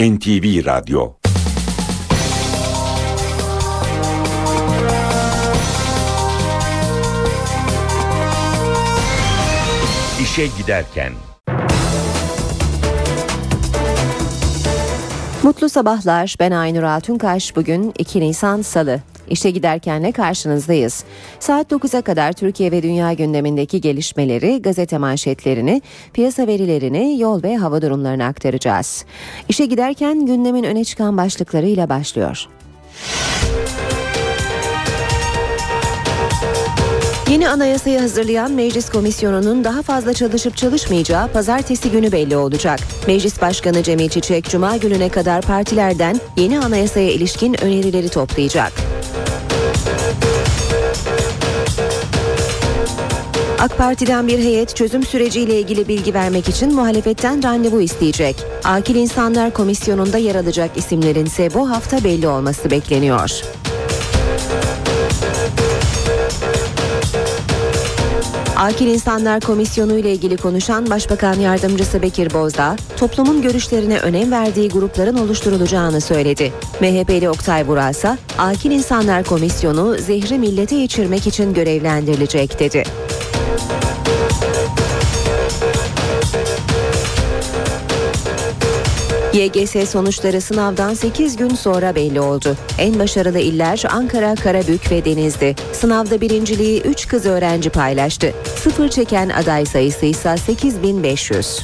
NTV Radyo İşe Giderken Mutlu sabahlar. Ben Aynur Altunkaş. Bugün 2 Nisan Salı. İşe giderkenle karşınızdayız. Saat 9'a kadar Türkiye ve dünya gündemindeki gelişmeleri, gazete manşetlerini, piyasa verilerini, yol ve hava durumlarını aktaracağız. İşe giderken gündemin öne çıkan başlıklarıyla başlıyor. Yeni anayasayı hazırlayan Meclis Komisyonu'nun daha fazla çalışıp çalışmayacağı pazartesi günü belli olacak. Meclis Başkanı Cemil Çiçek Cuma gününe kadar partilerden yeni anayasaya ilişkin önerileri toplayacak. AK Parti'den bir heyet çözüm süreciyle ilgili bilgi vermek için muhalefetten randevu isteyecek. Akil İnsanlar Komisyonu'nda yer alacak isimlerin ise bu hafta belli olması bekleniyor. Akil İnsanlar Komisyonu ile ilgili konuşan Başbakan Yardımcısı Bekir Bozdağ, toplumun görüşlerine önem verdiği grupların oluşturulacağını söyledi. MHP'li Oktay Burasa, Akil İnsanlar Komisyonu zehri millete içirmek için görevlendirilecek dedi. YGS sonuçları sınavdan 8 gün sonra belli oldu. En başarılı iller Ankara, Karabük ve Denizli. Sınavda birinciliği 3 kız öğrenci paylaştı. Sıfır çeken aday sayısı ise 8500.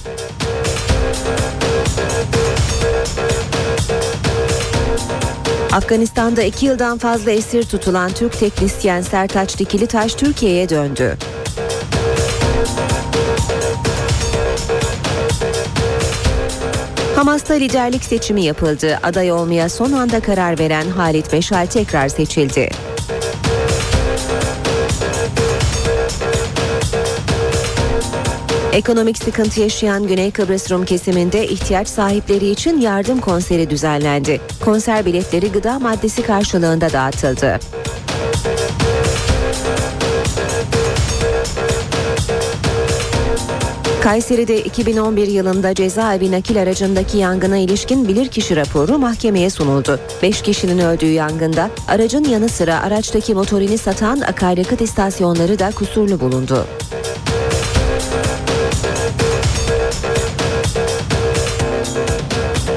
Afganistan'da iki yıldan fazla esir tutulan Türk teknisyen Sertaç Dikilitaş Türkiye'ye döndü. Hamas'ta liderlik seçimi yapıldı. Aday olmaya son anda karar veren Halit Meşal tekrar seçildi. Ekonomik sıkıntı yaşayan Güney Kıbrıs Rum kesiminde ihtiyaç sahipleri için yardım konseri düzenlendi. Konser biletleri gıda maddesi karşılığında dağıtıldı. Kayseri'de 2011 yılında cezaevi nakil aracındaki yangına ilişkin bilirkişi raporu mahkemeye sunuldu. 5 kişinin öldüğü yangında aracın yanı sıra araçtaki motorini satan akaryakıt istasyonları da kusurlu bulundu.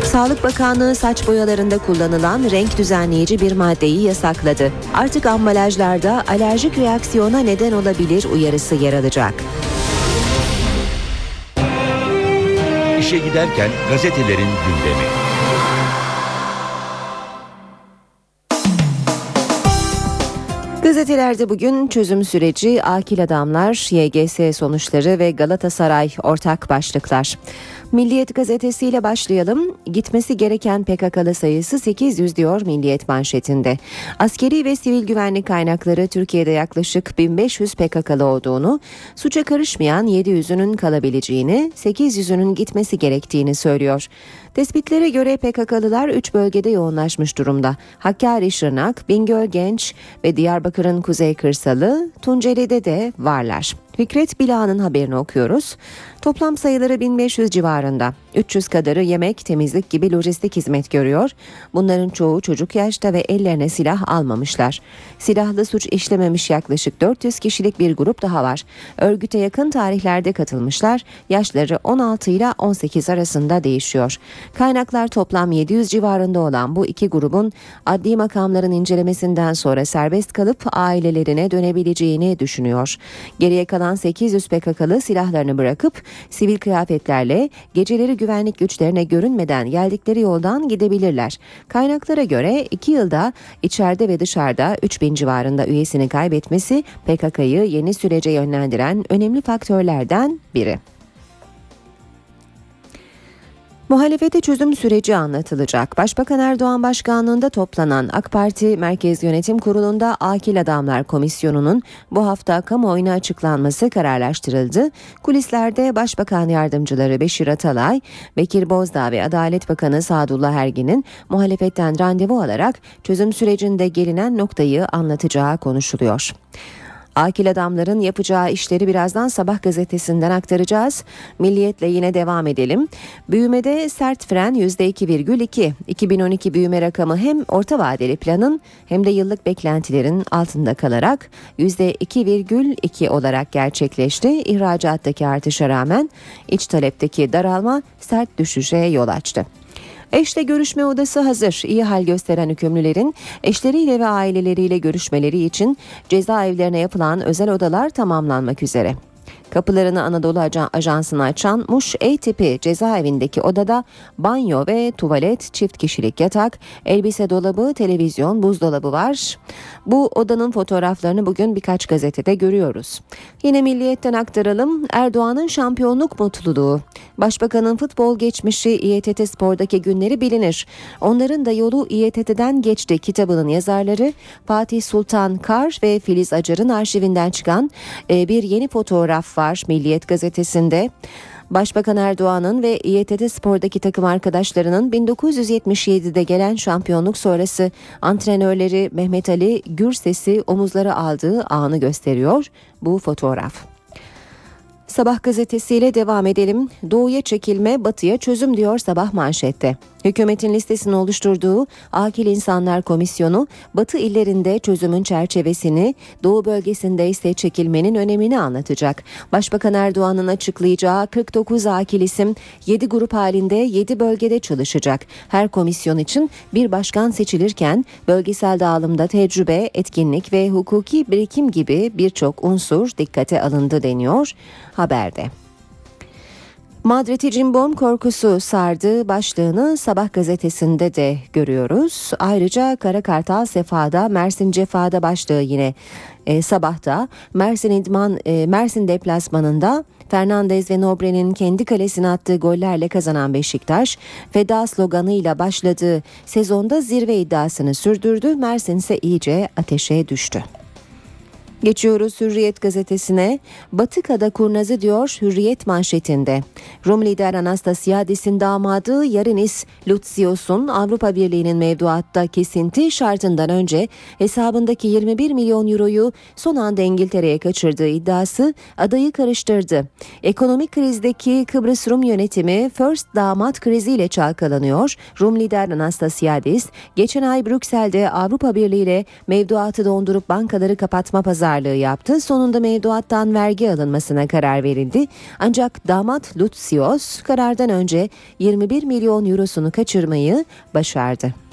Sağlık Bakanlığı saç boyalarında kullanılan renk düzenleyici bir maddeyi yasakladı. Artık ambalajlarda alerjik reaksiyona neden olabilir uyarısı yer alacak. İşe giderken gazetelerin gündemi. Gazetelerde bugün çözüm süreci, akil adamlar, YGS sonuçları ve Galatasaray ortak başlıklar. Milliyet gazetesiyle başlayalım. Gitmesi gereken PKK'lı sayısı 800 diyor Milliyet manşetinde. Askeri ve sivil güvenlik kaynakları Türkiye'de yaklaşık 1500 PKK'lı olduğunu, suça karışmayan 700'ünün kalabileceğini, 800'ünün gitmesi gerektiğini söylüyor. Tespitlere göre PKK'lılar 3 bölgede yoğunlaşmış durumda. Hakkari, Şırnak, Bingöl, Genç ve Diyarbakır'ın kuzey kırsalı, Tunceli'de de varlar. Fikret Bila'nın haberini okuyoruz. Toplam sayıları 1500 civarında. 300 kadarı yemek, temizlik gibi lojistik hizmet görüyor. Bunların çoğu çocuk yaşta ve ellerine silah almamışlar. Silahlı suç işlememiş yaklaşık 400 kişilik bir grup daha var. Örgüte yakın tarihlerde katılmışlar. Yaşları 16 ile 18 arasında değişiyor. Kaynaklar toplam 700 civarında olan bu iki grubun adli makamların incelemesinden sonra serbest kalıp ailelerine dönebileceğini düşünüyor. Geriye kalan 800 PKK'lı silahlarını bırakıp sivil kıyafetlerle geceleri güvenlik güçlerine görünmeden geldikleri yoldan gidebilirler. Kaynaklara göre 2 yılda içeride ve dışarıda 3000 civarında üyesini kaybetmesi PKK'yı yeni sürece yönlendiren önemli faktörlerden biri. Muhalefete çözüm süreci anlatılacak. Başbakan Erdoğan başkanlığında toplanan AK Parti Merkez Yönetim Kurulu'nda Akil Adamlar Komisyonu'nun bu hafta kamuoyuna açıklanması kararlaştırıldı. Kulislerde Başbakan Yardımcıları Beşir Atalay, Bekir Bozdağ ve Adalet Bakanı Sadullah Ergin'in muhalefetten randevu alarak çözüm sürecinde gelinen noktayı anlatacağı konuşuluyor. Akil adamların yapacağı işleri birazdan sabah gazetesinden aktaracağız. Milliyetle yine devam edelim. Büyümede sert fren %2,2. 2012 büyüme rakamı hem orta vadeli planın hem de yıllık beklentilerin altında kalarak %2,2 olarak gerçekleşti. İhracattaki artışa rağmen iç talepteki daralma sert düşüşe yol açtı. Eşle görüşme odası hazır. İyi hal gösteren hükümlülerin eşleriyle ve aileleriyle görüşmeleri için cezaevlerine yapılan özel odalar tamamlanmak üzere. Kapılarını Anadolu Ajansı'na açan Muş E tipi cezaevindeki odada banyo ve tuvalet, çift kişilik yatak, elbise dolabı, televizyon, buzdolabı var. Bu odanın fotoğraflarını bugün birkaç gazetede görüyoruz. Yine Milliyet'ten aktaralım. Erdoğan'ın şampiyonluk mutluluğu. Başbakanın futbol geçmişi İETT Spor'daki günleri bilinir. Onların da yolu İETT'den geçti kitabının yazarları Fatih Sultan Kar ve Filiz Acar'ın arşivinden çıkan e, bir yeni fotoğraf var Milliyet gazetesinde. Başbakan Erdoğan'ın ve İETT Spor'daki takım arkadaşlarının 1977'de gelen şampiyonluk sonrası antrenörleri Mehmet Ali Gürses'i omuzlara aldığı anı gösteriyor bu fotoğraf. Sabah gazetesiyle devam edelim. Doğuya çekilme, batıya çözüm diyor sabah manşette. Hükümetin listesini oluşturduğu Akil İnsanlar Komisyonu, Batı illerinde çözümün çerçevesini, Doğu bölgesinde ise çekilmenin önemini anlatacak. Başbakan Erdoğan'ın açıklayacağı 49 akil isim 7 grup halinde 7 bölgede çalışacak. Her komisyon için bir başkan seçilirken bölgesel dağılımda tecrübe, etkinlik ve hukuki birikim gibi birçok unsur dikkate alındı deniyor haberde. Madrid'i cimbom korkusu sardı başlığını Sabah gazetesinde de görüyoruz. Ayrıca Kara Kartal Sefa'da Mersin Cefa'da başlığı yine e, sabahta Mersin İdman e, Mersin deplasmanında Fernandez ve Nobre'nin kendi kalesine attığı gollerle kazanan Beşiktaş, feda sloganıyla başladığı sezonda zirve iddiasını sürdürdü. Mersin ise iyice ateşe düştü. Geçiyoruz Hürriyet gazetesine. Batı kada kurnazı diyor Hürriyet manşetinde. Rum lider Anastasiadis'in damadı Yarinis Lutsios'un Avrupa Birliği'nin mevduatta kesinti şartından önce hesabındaki 21 milyon euroyu son anda İngiltere'ye kaçırdığı iddiası adayı karıştırdı. Ekonomik krizdeki Kıbrıs Rum yönetimi First damat kriziyle çalkalanıyor. Rum lider Anastasiadis geçen ay Brüksel'de Avrupa Birliği ile mevduatı dondurup bankaları kapatma pazarı pazarlığı yaptı. Sonunda mevduattan vergi alınmasına karar verildi. Ancak damat Lutsios karardan önce 21 milyon eurosunu kaçırmayı başardı.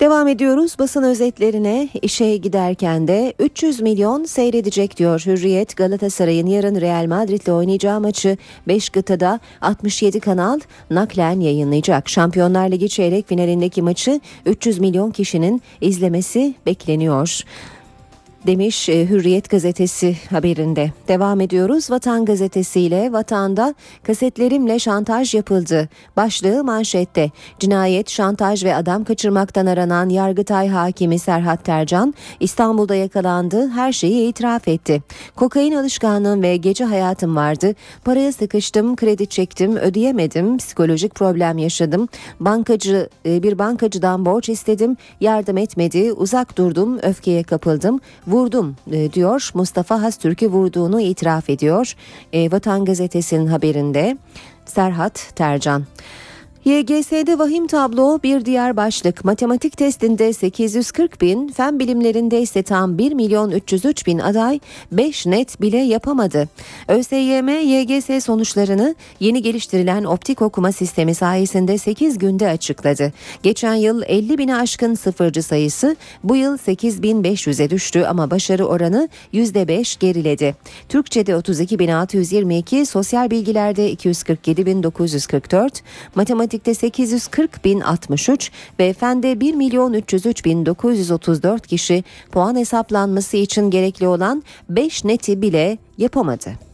Devam ediyoruz. Basın özetlerine. İşe giderken de 300 milyon seyredecek diyor Hürriyet. Galatasaray'ın yarın Real Madrid'le oynayacağı maçı 5 kıtada 67 kanal naklen yayınlayacak. Şampiyonlar Ligi çeyrek finalindeki maçı 300 milyon kişinin izlemesi bekleniyor demiş e, Hürriyet gazetesi haberinde. Devam ediyoruz Vatan gazetesiyle Vatan'da kasetlerimle şantaj yapıldı. Başlığı manşette. Cinayet, şantaj ve adam kaçırmaktan aranan Yargıtay hakimi Serhat Tercan İstanbul'da yakalandı. Her şeyi itiraf etti. Kokain alışkanlığım ve gece hayatım vardı. Paraya sıkıştım, kredi çektim, ödeyemedim. Psikolojik problem yaşadım. Bankacı e, bir bankacıdan borç istedim. Yardım etmedi. Uzak durdum, öfkeye kapıldım vurdum e, diyor. Mustafa Hastürk'ü vurduğunu itiraf ediyor. E, Vatan Gazetesi'nin haberinde Serhat Tercan. YGS'de vahim tablo bir diğer başlık. Matematik testinde 840 bin, fen bilimlerinde ise tam 1 milyon 303 bin aday 5 net bile yapamadı. ÖSYM YGS sonuçlarını yeni geliştirilen optik okuma sistemi sayesinde 8 günde açıkladı. Geçen yıl 50 bini aşkın sıfırcı sayısı bu yıl 8500'e düştü ama başarı oranı %5 geriledi. Türkçe'de 32.622, sosyal bilgilerde 247.944, matematik matematikte 840 bin 63 ve fende 1 milyon 303 bin 934 kişi puan hesaplanması için gerekli olan 5 neti bile yapamadı.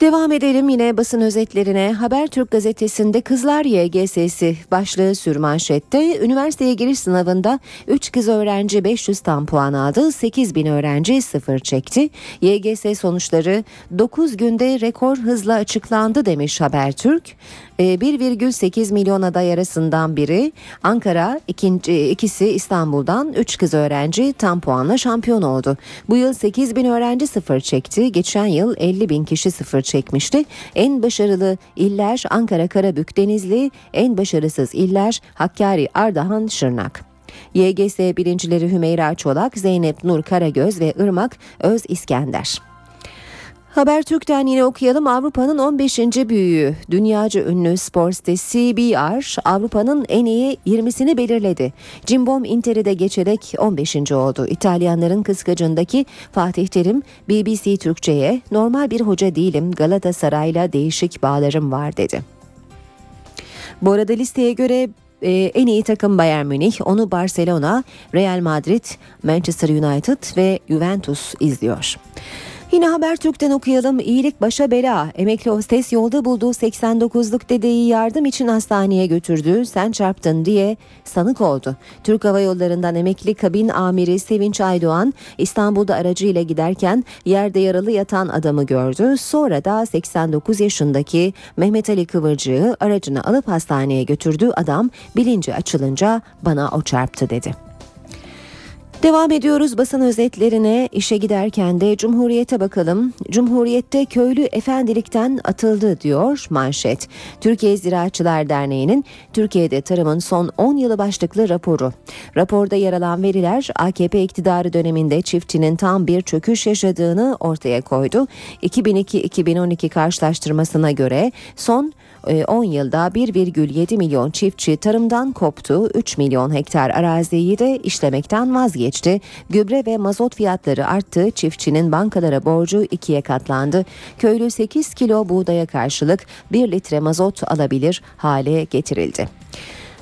Devam edelim yine basın özetlerine. Habertürk gazetesinde Kızlar YGS'si başlığı sürmanşette. Üniversiteye giriş sınavında 3 kız öğrenci 500 tam puan aldı. 8 bin öğrenci sıfır çekti. YGS sonuçları 9 günde rekor hızla açıklandı demiş Habertürk. 1,8 ee, milyon aday arasından biri Ankara, ikinci, ikisi İstanbul'dan 3 kız öğrenci tam puanla şampiyon oldu. Bu yıl 8 bin öğrenci sıfır çekti. Geçen yıl 50 bin kişi sıfır çekmişti. En başarılı iller Ankara, Karabük, Denizli, en başarısız iller Hakkari, Ardahan, Şırnak. YGS birincileri Hümeyra Çolak, Zeynep Nur Karagöz ve Irmak Öz İskender. Habertürk'ten yine okuyalım Avrupa'nın 15. büyüğü dünyaca ünlü spor sitesi CBR Avrupa'nın en iyi 20'sini belirledi. Cimbom Inter'i de geçerek 15. oldu. İtalyanların kıskacındaki Fatih Terim BBC Türkçe'ye normal bir hoca değilim Galatasaray'la değişik bağlarım var dedi. Bu arada listeye göre e, en iyi takım Bayern Münih, onu Barcelona, Real Madrid, Manchester United ve Juventus izliyor. Yine Habertürk'ten okuyalım. İyilik başa bela. Emekli hostes yolda bulduğu 89'luk dedeyi yardım için hastaneye götürdü. Sen çarptın diye sanık oldu. Türk Hava Yolları'ndan emekli kabin amiri Sevinç Aydoğan İstanbul'da aracıyla giderken yerde yaralı yatan adamı gördü. Sonra da 89 yaşındaki Mehmet Ali Kıvırcığı aracını alıp hastaneye götürdü. Adam bilinci açılınca bana o çarptı dedi. Devam ediyoruz basın özetlerine işe giderken de Cumhuriyet'e bakalım. Cumhuriyet'te köylü efendilikten atıldı diyor manşet. Türkiye Ziraatçılar Derneği'nin Türkiye'de tarımın son 10 yılı başlıklı raporu. Raporda yer alan veriler AKP iktidarı döneminde çiftçinin tam bir çöküş yaşadığını ortaya koydu. 2002-2012 karşılaştırmasına göre son 10 e, yılda 1,7 milyon çiftçi tarımdan koptu, 3 milyon hektar araziyi de işlemekten vazgeçti. Gübre ve mazot fiyatları arttı, çiftçinin bankalara borcu ikiye katlandı. Köylü 8 kilo buğdaya karşılık 1 litre mazot alabilir hale getirildi.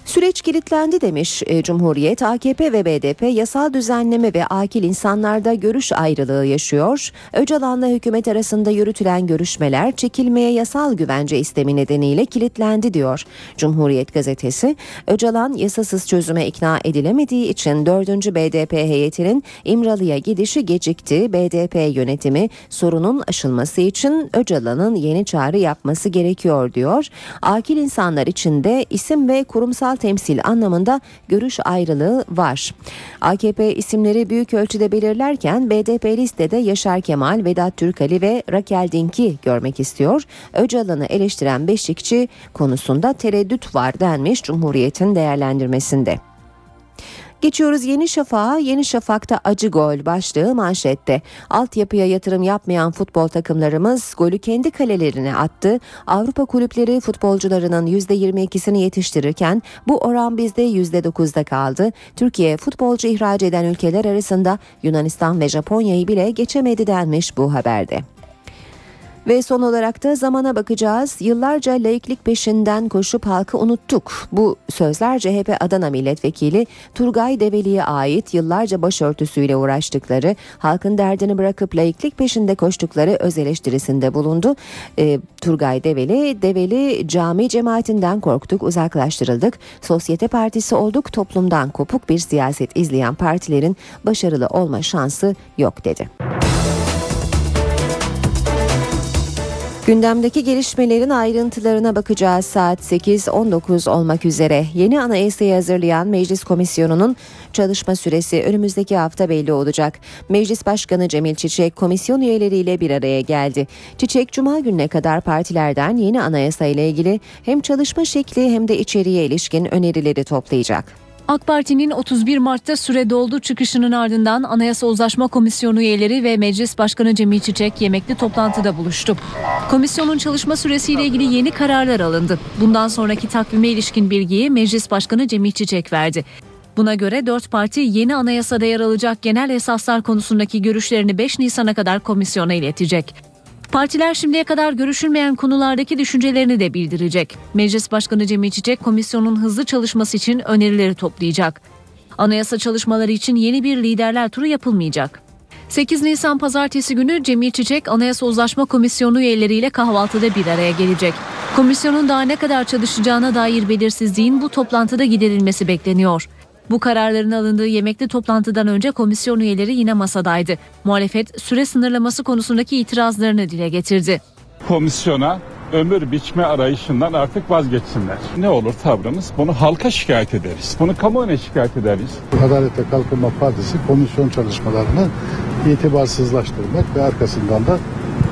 Süreç kilitlendi demiş e, Cumhuriyet. AKP ve BDP yasal düzenleme ve akil insanlarda görüş ayrılığı yaşıyor. Öcalan'la hükümet arasında yürütülen görüşmeler çekilmeye yasal güvence istemi nedeniyle kilitlendi diyor Cumhuriyet gazetesi. Öcalan yasasız çözüme ikna edilemediği için 4. BDP heyetinin İmralı'ya gidişi gecikti. BDP yönetimi sorunun aşılması için Öcalan'ın yeni çağrı yapması gerekiyor diyor. Akil insanlar içinde isim ve kurumsal temsil anlamında görüş ayrılığı var. AKP isimleri büyük ölçüde belirlerken BDP listede Yaşar Kemal, Vedat Türkali ve Rakel Dink'i görmek istiyor. Öcalan'ı eleştiren Beşikçi konusunda tereddüt var denmiş Cumhuriyet'in değerlendirmesinde. Geçiyoruz Yeni Şafak'a. Yeni Şafak'ta acı gol başlığı manşette. Altyapıya yatırım yapmayan futbol takımlarımız golü kendi kalelerine attı. Avrupa kulüpleri futbolcularının %22'sini yetiştirirken bu oran bizde %9'da kaldı. Türkiye futbolcu ihraç eden ülkeler arasında Yunanistan ve Japonya'yı bile geçemedi denmiş bu haberde. Ve son olarak da zamana bakacağız. Yıllarca laiklik peşinden koşup halkı unuttuk. Bu sözler CHP Adana Milletvekili Turgay Develi'ye ait yıllarca başörtüsüyle uğraştıkları, halkın derdini bırakıp laiklik peşinde koştukları öz eleştirisinde bulundu. E, Turgay Develi, Develi cami cemaatinden korktuk, uzaklaştırıldık. Sosyete partisi olduk, toplumdan kopuk bir siyaset izleyen partilerin başarılı olma şansı yok dedi. Gündemdeki gelişmelerin ayrıntılarına bakacağız saat 8.19 olmak üzere. Yeni anayasayı hazırlayan Meclis Komisyonu'nun çalışma süresi önümüzdeki hafta belli olacak. Meclis Başkanı Cemil Çiçek komisyon üyeleriyle bir araya geldi. Çiçek Cuma gününe kadar partilerden yeni anayasa ile ilgili hem çalışma şekli hem de içeriğe ilişkin önerileri toplayacak. AK Parti'nin 31 Mart'ta süre doldu çıkışının ardından Anayasa Uzlaşma Komisyonu üyeleri ve Meclis Başkanı Cemil Çiçek yemekli toplantıda buluştu. Komisyonun çalışma süresiyle ilgili yeni kararlar alındı. Bundan sonraki takvime ilişkin bilgiyi Meclis Başkanı Cemil Çiçek verdi. Buna göre dört parti yeni anayasada yer alacak genel esaslar konusundaki görüşlerini 5 Nisan'a kadar komisyona iletecek. Partiler şimdiye kadar görüşülmeyen konulardaki düşüncelerini de bildirecek. Meclis Başkanı Cemil Çiçek komisyonun hızlı çalışması için önerileri toplayacak. Anayasa çalışmaları için yeni bir liderler turu yapılmayacak. 8 Nisan pazartesi günü Cemil Çiçek Anayasa Uzlaşma Komisyonu üyeleriyle kahvaltıda bir araya gelecek. Komisyonun daha ne kadar çalışacağına dair belirsizliğin bu toplantıda giderilmesi bekleniyor. Bu kararların alındığı yemekli toplantıdan önce komisyon üyeleri yine masadaydı. Muhalefet süre sınırlaması konusundaki itirazlarını dile getirdi. Komisyona ömür biçme arayışından artık vazgeçsinler. Ne olur tavrımız? Bunu halka şikayet ederiz. Bunu kamuoyuna şikayet ederiz. Adalet ve Kalkınma Partisi komisyon çalışmalarını itibarsızlaştırmak ve arkasından da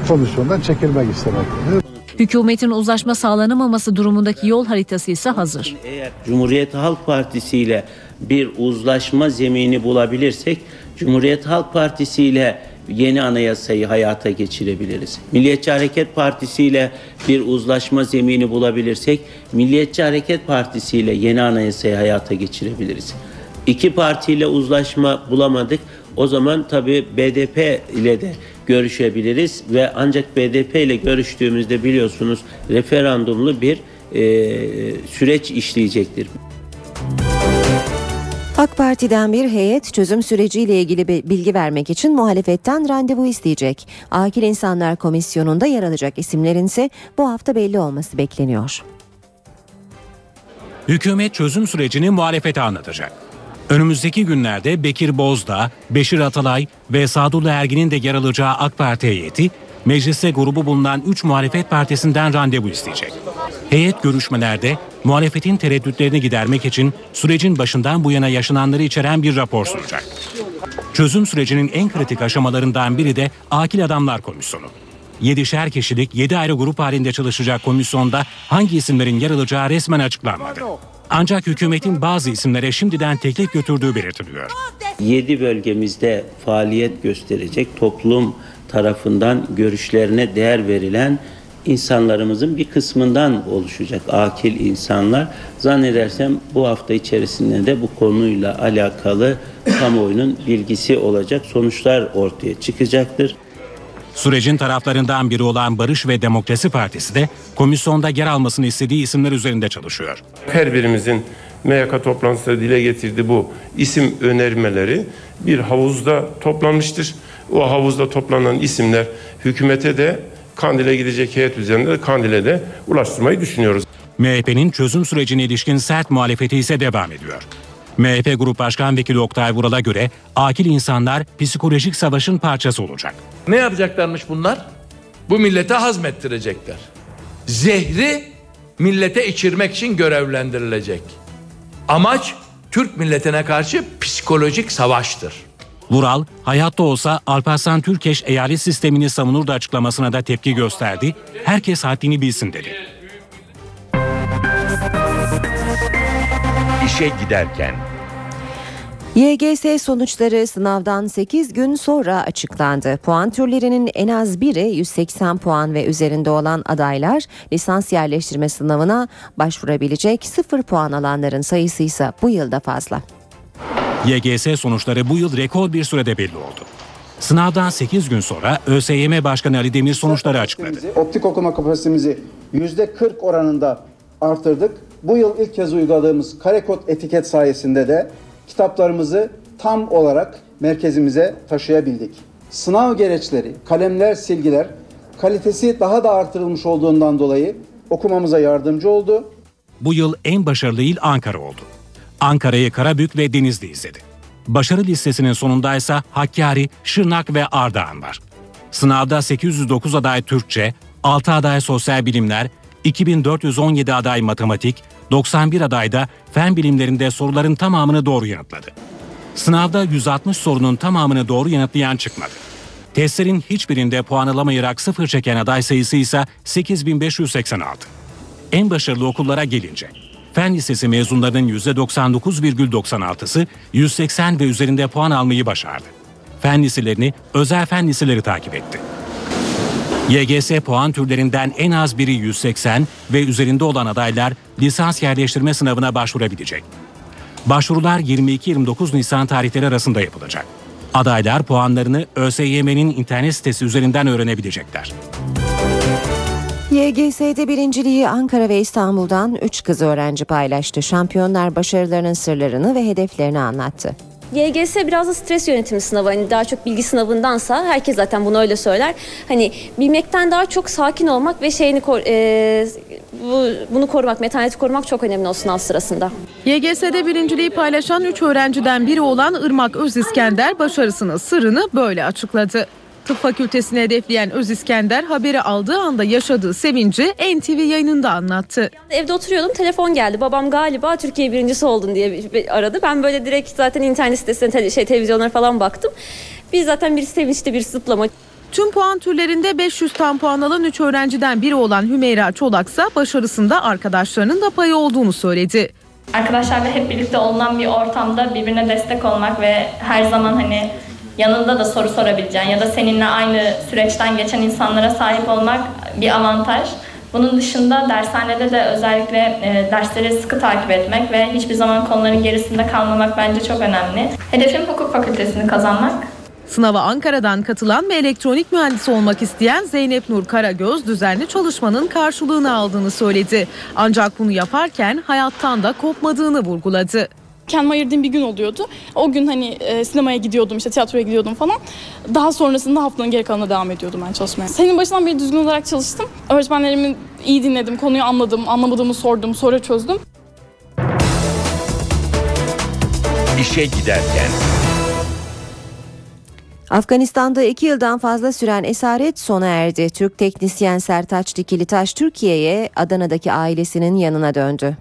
komisyondan çekilmek istemektedir. Hükümetin uzlaşma sağlanamaması durumundaki yol haritası ise hazır. Eğer Cumhuriyet Halk Partisi ile bir uzlaşma zemini bulabilirsek Cumhuriyet Halk Partisi ile yeni anayasayı hayata geçirebiliriz. Milliyetçi Hareket Partisi ile bir uzlaşma zemini bulabilirsek Milliyetçi Hareket Partisi ile yeni anayasayı hayata geçirebiliriz. İki partiyle uzlaşma bulamadık. O zaman tabii BDP ile de görüşebiliriz ve ancak BDP ile görüştüğümüzde biliyorsunuz referandumlu bir e, süreç işleyecektir. Parti'den bir heyet çözüm süreciyle ilgili bilgi vermek için muhalefetten randevu isteyecek. Akil İnsanlar Komisyonu'nda yer alacak isimlerin ise bu hafta belli olması bekleniyor. Hükümet çözüm sürecini muhalefete anlatacak. Önümüzdeki günlerde Bekir Bozdağ, Beşir Atalay ve Sadullah Ergin'in de yer alacağı AK Parti heyeti mecliste grubu bulunan 3 muhalefet partisinden randevu isteyecek. Heyet görüşmelerde muhalefetin tereddütlerini gidermek için sürecin başından bu yana yaşananları içeren bir rapor sunacak. Çözüm sürecinin en kritik aşamalarından biri de Akil Adamlar Komisyonu. Yedişer kişilik 7 ayrı grup halinde çalışacak komisyonda hangi isimlerin yer alacağı resmen açıklanmadı. Ancak hükümetin bazı isimlere şimdiden teklif götürdüğü belirtiliyor. 7 bölgemizde faaliyet gösterecek toplum tarafından görüşlerine değer verilen insanlarımızın bir kısmından oluşacak akil insanlar. Zannedersem bu hafta içerisinde de bu konuyla alakalı kamuoyunun bilgisi olacak sonuçlar ortaya çıkacaktır. Sürecin taraflarından biri olan Barış ve Demokrasi Partisi de komisyonda yer almasını istediği isimler üzerinde çalışıyor. Her birimizin MYK toplantısında dile getirdiği bu isim önermeleri bir havuzda toplanmıştır. O havuzda toplanan isimler hükümete de Kandil'e gidecek heyet üzerinde de Kandil'e de ulaştırmayı düşünüyoruz. MHP'nin çözüm sürecine ilişkin sert muhalefeti ise devam ediyor. MHP Grup Başkan Vekili Oktay Vural'a göre akil insanlar psikolojik savaşın parçası olacak. Ne yapacaklarmış bunlar? Bu millete hazmettirecekler. Zehri millete içirmek için görevlendirilecek. Amaç Türk milletine karşı psikolojik savaştır. Vural, hayatta olsa Alparslan Türkeş eyalet sistemini savunur da açıklamasına da tepki gösterdi. Herkes haddini bilsin dedi. İşe giderken YGS sonuçları sınavdan 8 gün sonra açıklandı. Puan türlerinin en az biri 180 puan ve üzerinde olan adaylar lisans yerleştirme sınavına başvurabilecek 0 puan alanların sayısı ise bu yılda fazla. YGS sonuçları bu yıl rekor bir sürede belli oldu. Sınavdan 8 gün sonra ÖSYM Başkanı Ali Demir sonuçları açıkladı. Optik okuma kapasitemizi %40 oranında artırdık. Bu yıl ilk kez uyguladığımız karekod etiket sayesinde de kitaplarımızı tam olarak merkezimize taşıyabildik. Sınav gereçleri, kalemler, silgiler kalitesi daha da artırılmış olduğundan dolayı okumamıza yardımcı oldu. Bu yıl en başarılı il Ankara oldu. Ankara'yı Karabük ve Denizli izledi. Başarı listesinin sonunda ise Hakkari, Şırnak ve Ardahan var. Sınavda 809 aday Türkçe, 6 aday sosyal bilimler, 2417 aday matematik, 91 aday da fen bilimlerinde soruların tamamını doğru yanıtladı. Sınavda 160 sorunun tamamını doğru yanıtlayan çıkmadı. Testlerin hiçbirinde puan alamayarak sıfır çeken aday sayısı ise 8586. En başarılı okullara gelince, Fen Lisesi mezunlarının %99,96'sı 180 ve üzerinde puan almayı başardı. Fen liselerini özel fen liseleri takip etti. YGS puan türlerinden en az biri 180 ve üzerinde olan adaylar lisans yerleştirme sınavına başvurabilecek. Başvurular 22-29 Nisan tarihleri arasında yapılacak. Adaylar puanlarını ÖSYM'nin internet sitesi üzerinden öğrenebilecekler. YGS'de birinciliği Ankara ve İstanbul'dan 3 kız öğrenci paylaştı. Şampiyonlar başarılarının sırlarını ve hedeflerini anlattı. YGS biraz da stres yönetimi sınavı. Hani daha çok bilgi sınavındansa herkes zaten bunu öyle söyler. Hani bilmekten daha çok sakin olmak ve şeyini kor- e, bu, bunu korumak, metaneti korumak çok önemli o sınav sırasında. YGS'de birinciliği paylaşan 3 öğrenciden biri olan Irmak Öziskender başarısının sırrını böyle açıkladı. Tıp fakültesini hedefleyen Öziskender haberi aldığı anda yaşadığı sevinci NTV yayınında anlattı. Evde oturuyordum telefon geldi. Babam galiba Türkiye birincisi oldun diye aradı. Ben böyle direkt zaten internet sitesine te- şey televizyonlara falan baktım. Biz zaten bir sevinçte bir zıplama. Tüm puan türlerinde 500 tam puan alan 3 öğrenciden biri olan Hümeyra Çolaksa başarısında arkadaşlarının da payı olduğunu söyledi. Arkadaşlarla hep birlikte olunan bir ortamda birbirine destek olmak ve her zaman hani yanında da soru sorabileceğin ya da seninle aynı süreçten geçen insanlara sahip olmak bir avantaj. Bunun dışında dershanede de özellikle e, dersleri sıkı takip etmek ve hiçbir zaman konuların gerisinde kalmamak bence çok önemli. Hedefim hukuk fakültesini kazanmak. Sınava Ankara'dan katılan ve elektronik mühendisi olmak isteyen Zeynep Nur Karagöz düzenli çalışmanın karşılığını aldığını söyledi. Ancak bunu yaparken hayattan da kopmadığını vurguladı. Kendime ayırdığım bir gün oluyordu. O gün hani e, sinemaya gidiyordum, işte tiyatroya gidiyordum falan. Daha sonrasında haftanın geri kalanına devam ediyordum ben çalışmaya. Senin başından beri düzgün olarak çalıştım. Öğretmenlerimi iyi dinledim, konuyu anladım, anlamadığımı sordum, sonra çözdüm. İşe giderken Afganistan'da iki yıldan fazla süren esaret sona erdi. Türk teknisyen Sertaç Dikilitaş Türkiye'ye Adana'daki ailesinin yanına döndü.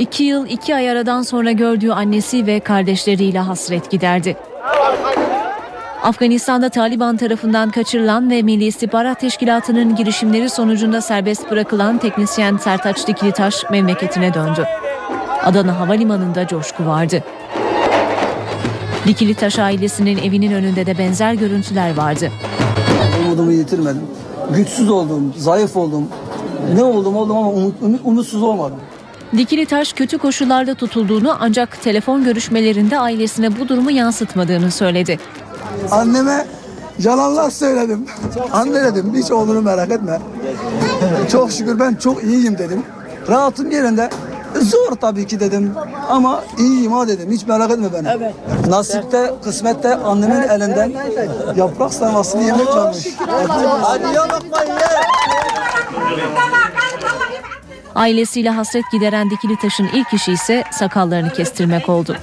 İki yıl iki ay aradan sonra gördüğü annesi ve kardeşleriyle hasret giderdi. Afganistan'da Taliban tarafından kaçırılan ve Milli İstihbarat Teşkilatı'nın girişimleri sonucunda serbest bırakılan teknisyen Sertaç Dikilitaş memleketine döndü. Adana Havalimanı'nda coşku vardı. Dikilitaş ailesinin evinin önünde de benzer görüntüler vardı. Umudumu yitirmedim. Güçsüz oldum, zayıf oldum. Ne oldum oldum ama umut, umut- umutsuz olmadım. Dikili Taş kötü koşullarda tutulduğunu ancak telefon görüşmelerinde ailesine bu durumu yansıtmadığını söyledi. Anneme yalanlar söyledim. Anne dedim hiç oğlunu merak etme. çok şükür ben çok iyiyim dedim. Rahatım yerinde. Zor tabii ki dedim ama iyiyim ha dedim. Hiç merak etme beni. Nasipte, kısmette annemin elinden yaprak sarmasını yemek varmış. Hadi ya bakmayın Ailesiyle hasret gideren Dikili Taş'ın ilk işi ise sakallarını kestirmek oldu.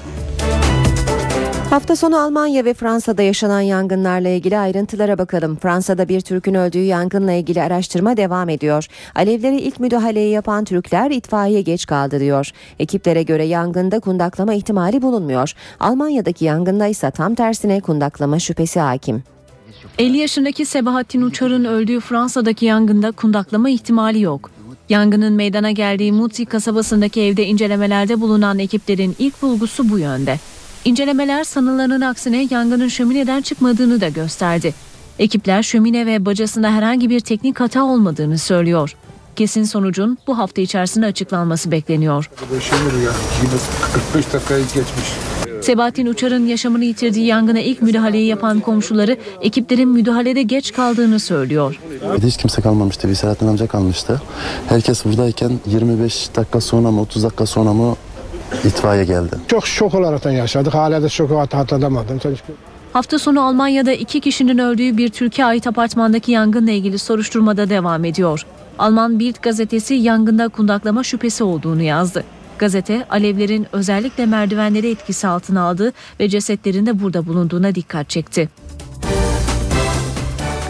Hafta sonu Almanya ve Fransa'da yaşanan yangınlarla ilgili ayrıntılara bakalım. Fransa'da bir Türk'ün öldüğü yangınla ilgili araştırma devam ediyor. Alevlere ilk müdahaleyi yapan Türkler itfaiye geç kaldı diyor. Ekiplere göre yangında kundaklama ihtimali bulunmuyor. Almanya'daki yangında ise tam tersine kundaklama şüphesi hakim. 50 yaşındaki Sebahattin Uçar'ın öldüğü Fransa'daki yangında kundaklama ihtimali yok. Yangının meydana geldiği Mutsi kasabasındaki evde incelemelerde bulunan ekiplerin ilk bulgusu bu yönde. İncelemeler sanılanın aksine yangının şömineden çıkmadığını da gösterdi. Ekipler şömine ve bacasında herhangi bir teknik hata olmadığını söylüyor. Kesin sonucun bu hafta içerisinde açıklanması bekleniyor. Yaşanır ya. Yine 45 dakikayı geçmiş. Sebahattin Uçar'ın yaşamını yitirdiği yangına ilk müdahaleyi yapan komşuları ekiplerin müdahalede geç kaldığını söylüyor. Hiç kimse kalmamıştı. Bir Selahattin amca kalmıştı. Herkes buradayken 25 dakika sonra mı 30 dakika sonra mı itfaiye geldi. Çok şok olaraktan yaşadık. Hala da şoku. Çünkü Hafta sonu Almanya'da iki kişinin öldüğü bir Türkiye ait apartmandaki yangınla ilgili soruşturmada devam ediyor. Alman Bild gazetesi yangında kundaklama şüphesi olduğunu yazdı. Gazete alevlerin özellikle merdivenleri etkisi altına aldığı ve cesetlerin de burada bulunduğuna dikkat çekti.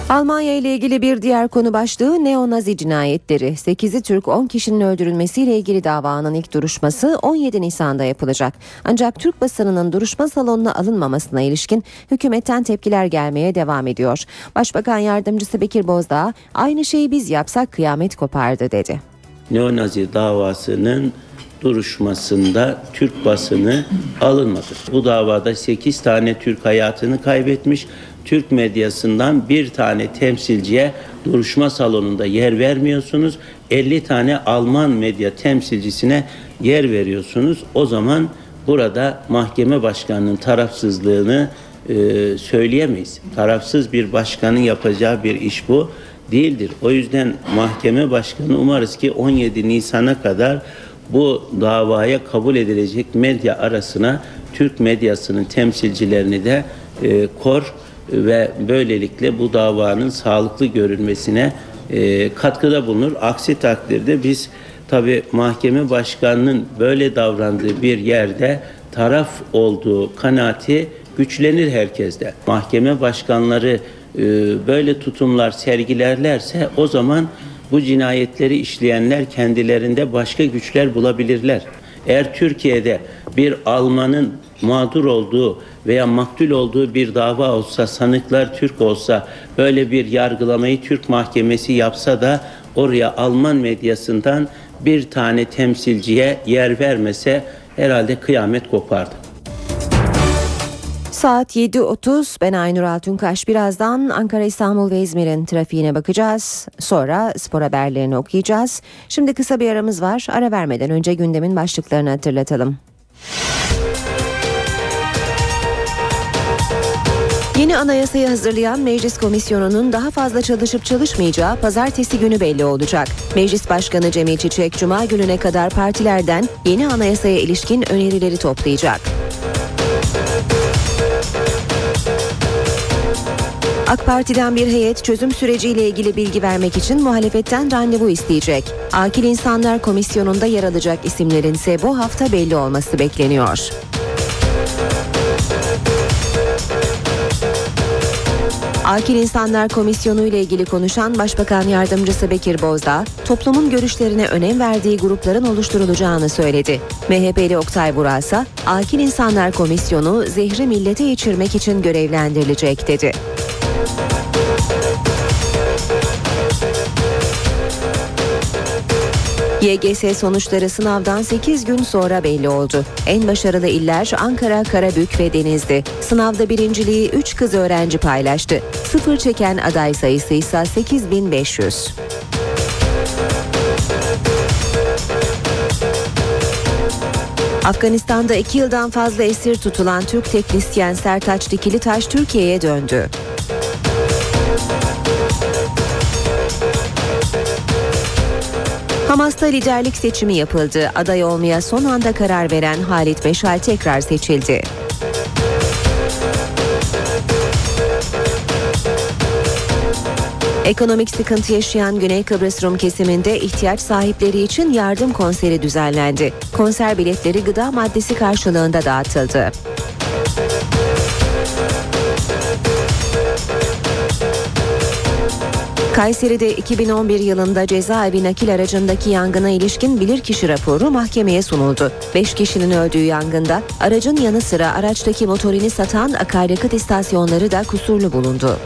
Almanya ile ilgili bir diğer konu başlığı neonazi cinayetleri. 8'i Türk 10 kişinin öldürülmesiyle ilgili davanın ilk duruşması 17 Nisan'da yapılacak. Ancak Türk basınının duruşma salonuna alınmamasına ilişkin hükümetten tepkiler gelmeye devam ediyor. Başbakan yardımcısı Bekir Bozdağ aynı şeyi biz yapsak kıyamet kopardı dedi. Neonazi davasının duruşmasında Türk basını alınmadı. Bu davada 8 tane Türk hayatını kaybetmiş. Türk medyasından bir tane temsilciye duruşma salonunda yer vermiyorsunuz. 50 tane Alman medya temsilcisine yer veriyorsunuz. O zaman burada mahkeme başkanının tarafsızlığını e, söyleyemeyiz. Tarafsız bir başkanın yapacağı bir iş bu değildir. O yüzden mahkeme başkanı umarız ki 17 Nisan'a kadar bu davaya kabul edilecek medya arasına Türk medyasının temsilcilerini de e, kor ve böylelikle bu davanın sağlıklı görülmesine e, katkıda bulunur. Aksi takdirde biz tabi mahkeme başkanının böyle davrandığı bir yerde taraf olduğu kanaati güçlenir herkeste. Mahkeme başkanları e, böyle tutumlar sergilerlerse o zaman bu cinayetleri işleyenler kendilerinde başka güçler bulabilirler. Eğer Türkiye'de bir Almanın mağdur olduğu veya maktul olduğu bir dava olsa, sanıklar Türk olsa, böyle bir yargılamayı Türk mahkemesi yapsa da oraya Alman medyasından bir tane temsilciye yer vermese herhalde kıyamet kopardı. Saat 7.30 ben Aynur Altunkaş birazdan Ankara, İstanbul ve İzmir'in trafiğine bakacağız. Sonra spor haberlerini okuyacağız. Şimdi kısa bir aramız var. Ara vermeden önce gündemin başlıklarını hatırlatalım. Yeni anayasayı hazırlayan Meclis Komisyonu'nun daha fazla çalışıp çalışmayacağı pazartesi günü belli olacak. Meclis Başkanı Cemil Çiçek Cuma gününe kadar partilerden yeni anayasaya ilişkin önerileri toplayacak. AK Parti'den bir heyet çözüm süreciyle ilgili bilgi vermek için muhalefetten randevu isteyecek. Akil İnsanlar Komisyonu'nda yer alacak isimlerin ise bu hafta belli olması bekleniyor. Akil İnsanlar Komisyonu ile ilgili konuşan Başbakan Yardımcısı Bekir Bozdağ, toplumun görüşlerine önem verdiği grupların oluşturulacağını söyledi. MHP'li Oktay Burasa, Akil İnsanlar Komisyonu zehri millete içirmek için görevlendirilecek dedi. YGS sonuçları sınavdan 8 gün sonra belli oldu. En başarılı iller Ankara, Karabük ve Denizli. Sınavda birinciliği 3 kız öğrenci paylaştı. Sıfır çeken aday sayısı ise 8500. Afganistan'da 2 yıldan fazla esir tutulan Türk teknisyen Sertaç Dikilitaş Türkiye'ye döndü. Hamas'ta liderlik seçimi yapıldı. Aday olmaya son anda karar veren Halit Meşal tekrar seçildi. Ekonomik sıkıntı yaşayan Güney Kıbrıs Rum kesiminde ihtiyaç sahipleri için yardım konseri düzenlendi. Konser biletleri gıda maddesi karşılığında dağıtıldı. Kayseri'de 2011 yılında cezaevi nakil aracındaki yangına ilişkin bilirkişi raporu mahkemeye sunuldu. 5 kişinin öldüğü yangında aracın yanı sıra araçtaki motorini satan akaryakıt istasyonları da kusurlu bulundu.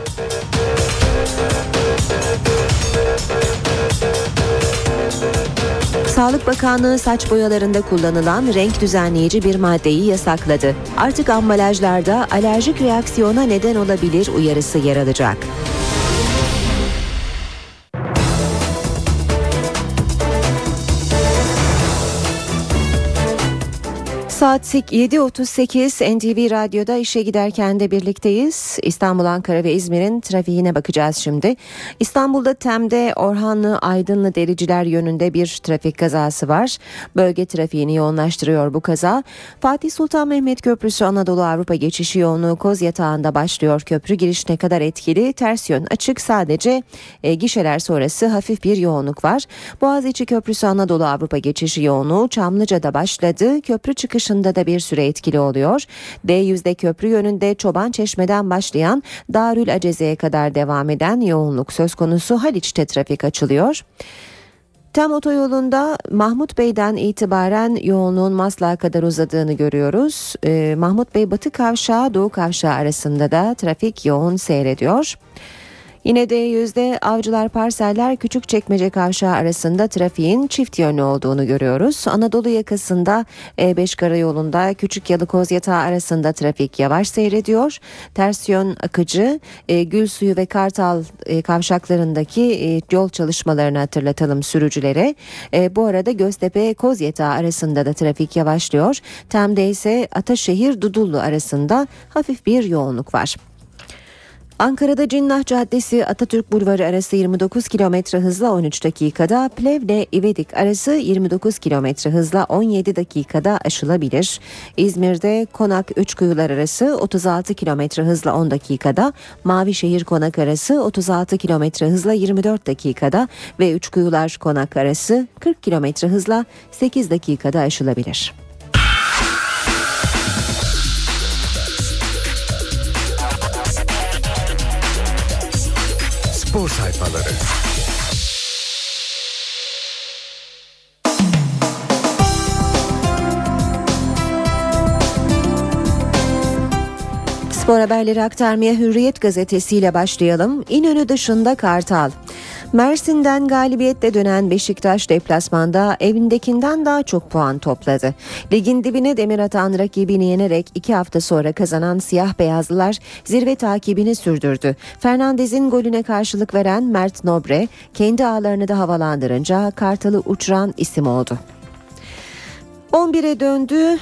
Sağlık Bakanlığı saç boyalarında kullanılan renk düzenleyici bir maddeyi yasakladı. Artık ambalajlarda alerjik reaksiyona neden olabilir uyarısı yer alacak. Saat 7.38 NTV Radyo'da işe giderken de birlikteyiz. İstanbul, Ankara ve İzmir'in trafiğine bakacağız şimdi. İstanbul'da Tem'de Orhanlı Aydınlı Dericiler yönünde bir trafik kazası var. Bölge trafiğini yoğunlaştırıyor bu kaza. Fatih Sultan Mehmet Köprüsü Anadolu Avrupa geçişi yoğunluğu Koz Yatağı'nda başlıyor. Köprü giriş ne kadar etkili? Ters yön açık sadece e, gişeler sonrası hafif bir yoğunluk var. Boğaziçi Köprüsü Anadolu Avrupa geçişi yoğunluğu Çamlıca'da başladı. Köprü çıkışı dışında da bir süre etkili oluyor. D100'de köprü yönünde Çoban Çeşme'den başlayan Darül Aceze'ye kadar devam eden yoğunluk söz konusu Haliç'te trafik açılıyor. Tam otoyolunda Mahmut Bey'den itibaren yoğunluğun Maslak'a kadar uzadığını görüyoruz. Ee, Mahmut Bey Batı Kavşağı Doğu Kavşağı arasında da trafik yoğun seyrediyor. Yine de yüzde Avcılar Parseller Küçükçekmece Kavşağı arasında trafiğin çift yönlü olduğunu görüyoruz. Anadolu yakasında E5 karayolunda Küçük Yalıkoz Yatağı arasında trafik yavaş seyrediyor. Ters yön akıcı e, Gülsuyu ve Kartal e, kavşaklarındaki e, yol çalışmalarını hatırlatalım sürücülere. E, bu arada Göztepe Koz Yatağı arasında da trafik yavaşlıyor. Tem'de ise Ataşehir Dudullu arasında hafif bir yoğunluk var. Ankara'da Cinnah Caddesi Atatürk Bulvarı arası 29 km hızla 13 dakikada, Plevne İvedik arası 29 km hızla 17 dakikada aşılabilir. İzmir'de Konak Üçkuyular arası 36 km hızla 10 dakikada, Mavişehir Konak arası 36 km hızla 24 dakikada ve Üçkuyular Konak arası 40 km hızla 8 dakikada aşılabilir. Spor sayfaları. Spor haberleri aktarmaya Hürriyet gazetesiyle başlayalım. İnönü dışında Kartal. Mersin'den galibiyetle dönen Beşiktaş deplasmanda evindekinden daha çok puan topladı. Ligin dibine demir atan rakibini yenerek iki hafta sonra kazanan siyah beyazlılar zirve takibini sürdürdü. Fernandez'in golüne karşılık veren Mert Nobre kendi ağlarını da havalandırınca Kartal'ı uçuran isim oldu. 11'e döndü.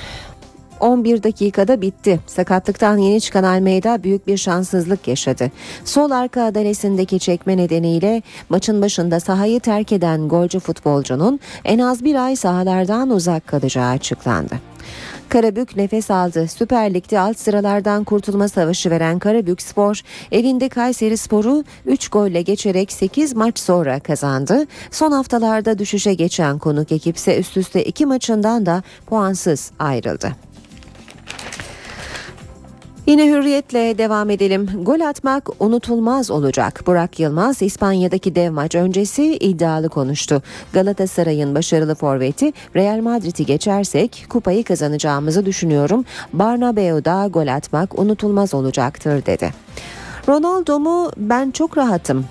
11 dakikada bitti. Sakatlıktan yeni çıkan Almeida büyük bir şanssızlık yaşadı. Sol arka adalesindeki çekme nedeniyle maçın başında sahayı terk eden golcü futbolcunun en az bir ay sahalardan uzak kalacağı açıklandı. Karabük nefes aldı. Süper Lig'de alt sıralardan kurtulma savaşı veren Karabük Spor evinde Kayseri Spor'u 3 golle geçerek 8 maç sonra kazandı. Son haftalarda düşüşe geçen konuk ekipse üst üste 2 maçından da puansız ayrıldı. Yine hürriyetle devam edelim. Gol atmak unutulmaz olacak. Burak Yılmaz İspanya'daki dev maç öncesi iddialı konuştu. Galatasaray'ın başarılı forveti Real Madrid'i geçersek kupayı kazanacağımızı düşünüyorum. Barnabeu'da gol atmak unutulmaz olacaktır dedi. Ronaldo mu? Ben çok rahatım.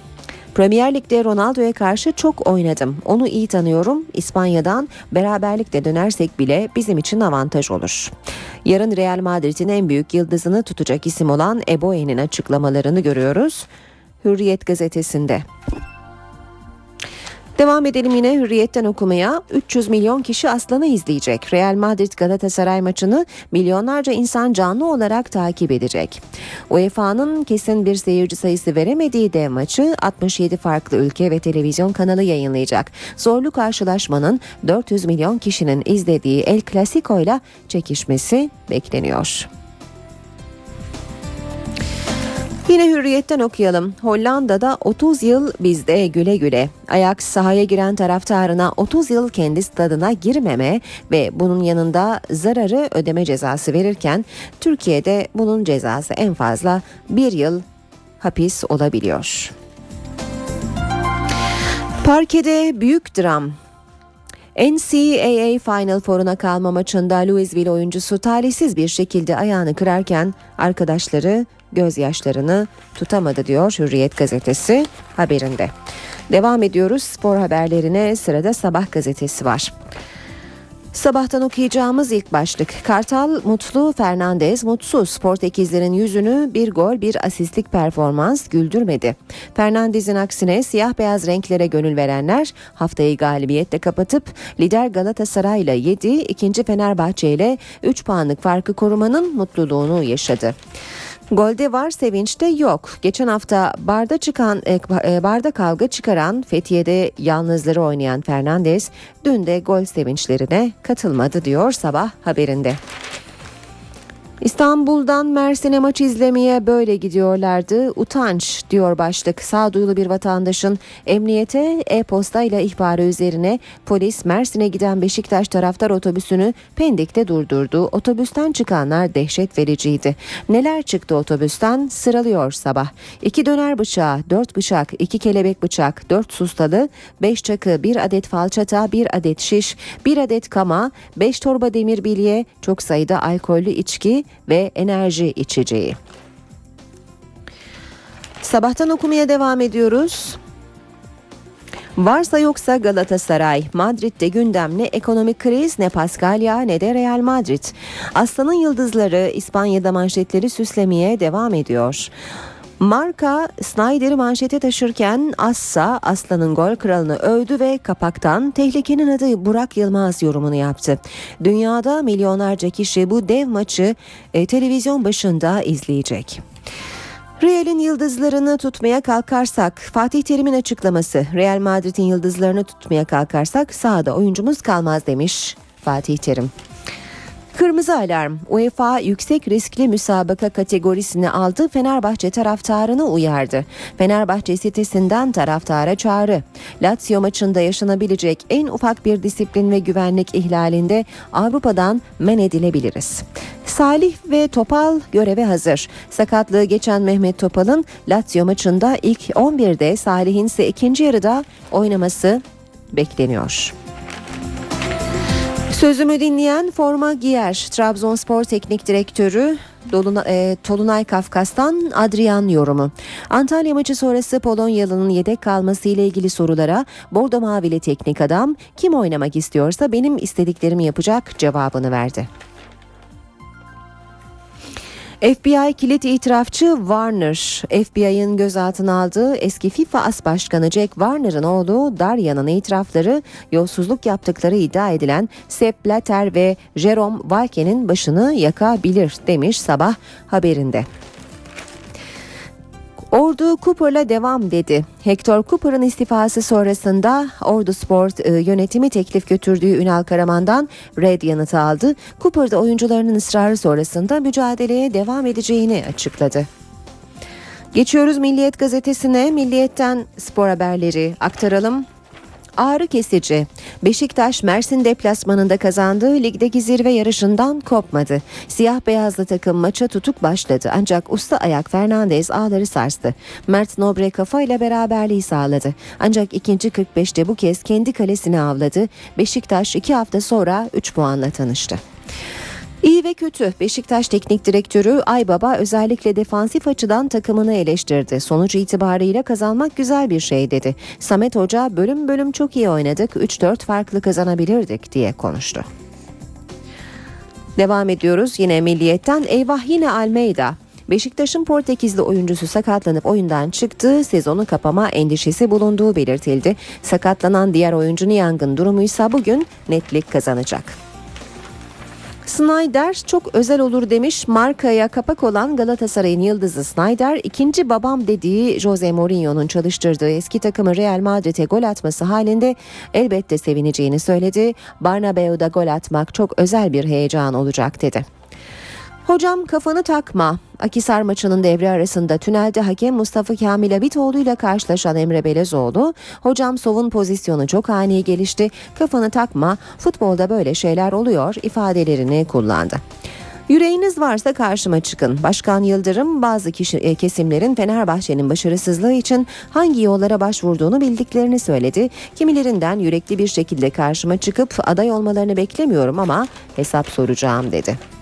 Premier Lig'de Ronaldo'ya karşı çok oynadım. Onu iyi tanıyorum. İspanya'dan beraberlikte dönersek bile bizim için avantaj olur. Yarın Real Madrid'in en büyük yıldızını tutacak isim olan Eboe'nin açıklamalarını görüyoruz. Hürriyet gazetesinde. Devam edelim yine Hürriyet'ten okumaya. 300 milyon kişi Aslan'ı izleyecek. Real Madrid Galatasaray maçını milyonlarca insan canlı olarak takip edecek. UEFA'nın kesin bir seyirci sayısı veremediği dev maçı 67 farklı ülke ve televizyon kanalı yayınlayacak. Zorlu karşılaşmanın 400 milyon kişinin izlediği El Clasico ile çekişmesi bekleniyor. Yine hürriyetten okuyalım. Hollanda'da 30 yıl bizde güle güle. Ajax sahaya giren taraftarına 30 yıl kendi stadına girmeme ve bunun yanında zararı ödeme cezası verirken Türkiye'de bunun cezası en fazla bir yıl hapis olabiliyor. Parkede büyük dram. NCAA Final Four'una kalma maçında Louisville oyuncusu talihsiz bir şekilde ayağını kırarken arkadaşları gözyaşlarını tutamadı diyor Hürriyet gazetesi haberinde. Devam ediyoruz spor haberlerine sırada Sabah gazetesi var. Sabahtan okuyacağımız ilk başlık. Kartal mutlu, Fernandez mutsuz. Portekizlerin yüzünü bir gol bir asistlik performans güldürmedi. Fernandez'in aksine siyah beyaz renklere gönül verenler haftayı galibiyetle kapatıp lider Galatasaray ile 7, ikinci Fenerbahçe ile 3 puanlık farkı korumanın mutluluğunu yaşadı. Golde var sevinçte yok. Geçen hafta barda çıkan e, barda kavga çıkaran Fethiye'de yalnızları oynayan Fernandez dün de gol sevinçlerine katılmadı diyor sabah haberinde. İstanbul'dan Mersin'e maç izlemeye böyle gidiyorlardı. Utanç diyor başlık. Sağduyulu bir vatandaşın emniyete e-posta ile ihbarı üzerine polis Mersin'e giden Beşiktaş taraftar otobüsünü Pendik'te durdurdu. Otobüsten çıkanlar dehşet vericiydi. Neler çıktı otobüsten sıralıyor sabah. İki döner bıçağı, dört bıçak, iki kelebek bıçak, dört sustalı, beş çakı, bir adet falçata, bir adet şiş, bir adet kama, beş torba demir bilye, çok sayıda alkollü içki, ve enerji içeceği. Sabahtan okumaya devam ediyoruz. Varsa yoksa Galatasaray, Madrid'de gündem ne ekonomik kriz ne Paskalya ne de Real Madrid. Aslanın yıldızları İspanya'da manşetleri süslemeye devam ediyor. Marka Snyder'i manşete taşırken Assa Aslan'ın gol kralını övdü ve kapaktan tehlikenin adı Burak Yılmaz yorumunu yaptı. Dünyada milyonlarca kişi bu dev maçı e, televizyon başında izleyecek. Real'in yıldızlarını tutmaya kalkarsak Fatih Terim'in açıklaması Real Madrid'in yıldızlarını tutmaya kalkarsak sahada oyuncumuz kalmaz demiş Fatih Terim. Kırmızı alarm. UEFA yüksek riskli müsabaka kategorisini aldı. Fenerbahçe taraftarını uyardı. Fenerbahçe sitesinden taraftara çağrı. Lazio maçında yaşanabilecek en ufak bir disiplin ve güvenlik ihlalinde Avrupa'dan men edilebiliriz. Salih ve Topal göreve hazır. Sakatlığı geçen Mehmet Topal'ın Lazio maçında ilk 11'de Salih'in ise ikinci yarıda oynaması bekleniyor. Sözümü dinleyen forma giyer. Trabzonspor Teknik Direktörü Doluna, e, Tolunay Kafkas'tan Adrian yorumu. Antalya maçı sonrası Polonyalı'nın yedek kalması ile ilgili sorulara Bordo Mavili teknik adam kim oynamak istiyorsa benim istediklerimi yapacak cevabını verdi. FBI kilit itirafçı Warner, FBI'ın gözaltına aldığı eski FIFA As Başkanı Jack Warner'ın oğlu Daria'nın itirafları yolsuzluk yaptıkları iddia edilen Sepp Blatter ve Jerome Valke'nin başını yakabilir demiş sabah haberinde. Ordu Cooper'la devam dedi. Hector Cooper'ın istifası sonrasında Ordu Sport e, yönetimi teklif götürdüğü Ünal Karaman'dan red yanıtı aldı. Cooper da oyuncularının ısrarı sonrasında mücadeleye devam edeceğini açıkladı. Geçiyoruz Milliyet gazetesine. Milliyet'ten spor haberleri aktaralım. Ağrı kesici. Beşiktaş Mersin deplasmanında kazandığı ligdeki zirve yarışından kopmadı. Siyah beyazlı takım maça tutuk başladı ancak usta ayak Fernandez ağları sarstı. Mert Nobre kafayla beraberliği sağladı. Ancak ikinci 45'te bu kez kendi kalesini avladı. Beşiktaş iki hafta sonra 3 puanla tanıştı. İyi ve kötü. Beşiktaş Teknik Direktörü Aybaba özellikle defansif açıdan takımını eleştirdi. Sonuç itibarıyla kazanmak güzel bir şey dedi. Samet Hoca bölüm bölüm çok iyi oynadık. 3-4 farklı kazanabilirdik diye konuştu. Devam ediyoruz yine milliyetten. Eyvah yine Almeida. Beşiktaş'ın Portekizli oyuncusu sakatlanıp oyundan çıktı. Sezonu kapama endişesi bulunduğu belirtildi. Sakatlanan diğer oyuncu Niang'ın durumuysa bugün netlik kazanacak. Snyder çok özel olur demiş markaya kapak olan Galatasaray'ın yıldızı Snyder ikinci babam dediği Jose Mourinho'nun çalıştırdığı eski takımı Real Madrid'e gol atması halinde elbette sevineceğini söyledi. Barnabeu'da gol atmak çok özel bir heyecan olacak dedi. Hocam kafanı takma. Akisar maçının devre arasında tünelde hakem Mustafa Kamil Abitoğlu ile karşılaşan Emre Belezoğlu, hocam sovun pozisyonu çok ani gelişti, kafanı takma, futbolda böyle şeyler oluyor ifadelerini kullandı. Yüreğiniz varsa karşıma çıkın. Başkan Yıldırım bazı kişi, e, kesimlerin Fenerbahçe'nin başarısızlığı için hangi yollara başvurduğunu bildiklerini söyledi. Kimilerinden yürekli bir şekilde karşıma çıkıp aday olmalarını beklemiyorum ama hesap soracağım dedi.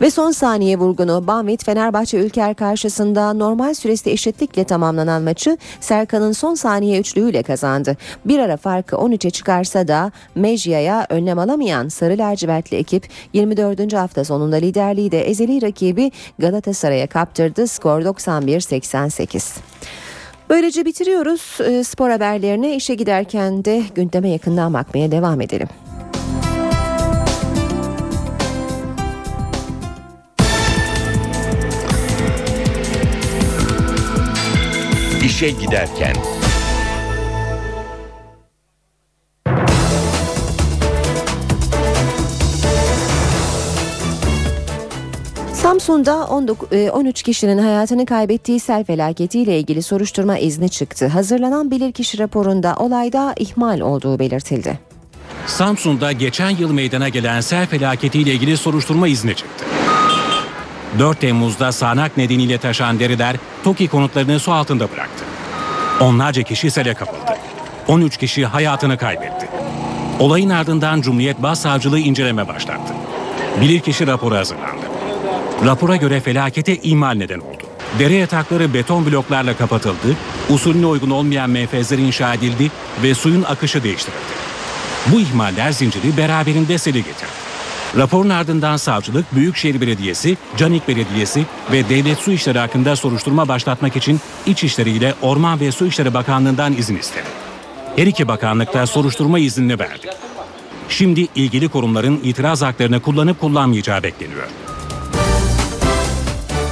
Ve son saniye vurgunu Banvit Fenerbahçe Ülker karşısında normal süresi eşitlikle tamamlanan maçı Serkan'ın son saniye üçlüğüyle kazandı. Bir ara farkı 13'e çıkarsa da Mejya'ya önlem alamayan Sarı Lacivertli ekip 24. hafta sonunda liderliği de ezeli rakibi Galatasaray'a kaptırdı. Skor 91-88. Böylece bitiriyoruz e, spor haberlerine işe giderken de gündeme yakından bakmaya devam edelim. İşe giderken. Samsun'da 13 e, kişinin hayatını kaybettiği sel felaketiyle ilgili soruşturma izni çıktı. Hazırlanan bilirkişi raporunda olayda ihmal olduğu belirtildi. Samsun'da geçen yıl meydana gelen sel felaketiyle ilgili soruşturma izni çıktı. 4 Temmuz'da sağanak nedeniyle taşan deriler TOKİ konutlarını su altında bıraktı. Onlarca kişi sele kapıldı. 13 kişi hayatını kaybetti. Olayın ardından Cumhuriyet Başsavcılığı inceleme başlattı. Bilirkişi raporu hazırlandı. Rapora göre felakete ihmal neden oldu. Dere yatakları beton bloklarla kapatıldı, usulüne uygun olmayan menfezler inşa edildi ve suyun akışı değiştirildi. Bu ihmaller zinciri beraberinde seli getirdi. Raporun ardından savcılık, Büyükşehir Belediyesi, Canik Belediyesi ve Devlet Su İşleri hakkında soruşturma başlatmak için İçişleri ile Orman ve Su İşleri Bakanlığı'ndan izin istedi. Her iki bakanlıkta soruşturma iznini verdi. Şimdi ilgili kurumların itiraz haklarını kullanıp kullanmayacağı bekleniyor.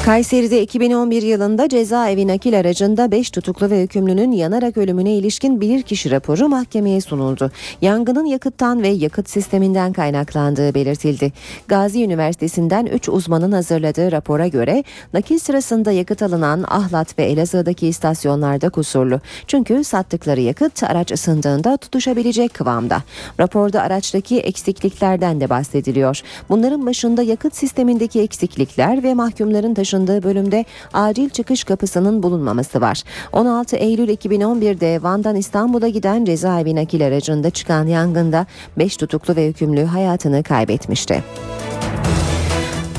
Kayseri'de 2011 yılında cezaevi nakil aracında 5 tutuklu ve hükümlünün yanarak ölümüne ilişkin bilirkişi raporu mahkemeye sunuldu. Yangının yakıttan ve yakıt sisteminden kaynaklandığı belirtildi. Gazi Üniversitesi'nden 3 uzmanın hazırladığı rapora göre nakil sırasında yakıt alınan Ahlat ve Elazığ'daki istasyonlarda kusurlu. Çünkü sattıkları yakıt araç ısındığında tutuşabilecek kıvamda. Raporda araçtaki eksikliklerden de bahsediliyor. Bunların başında yakıt sistemindeki eksiklikler ve mahkumların taşındığı bölümde acil çıkış kapısının bulunmaması var. 16 Eylül 2011'de Van'dan İstanbul'a giden cezaevi nakil aracında çıkan yangında 5 tutuklu ve hükümlü hayatını kaybetmişti.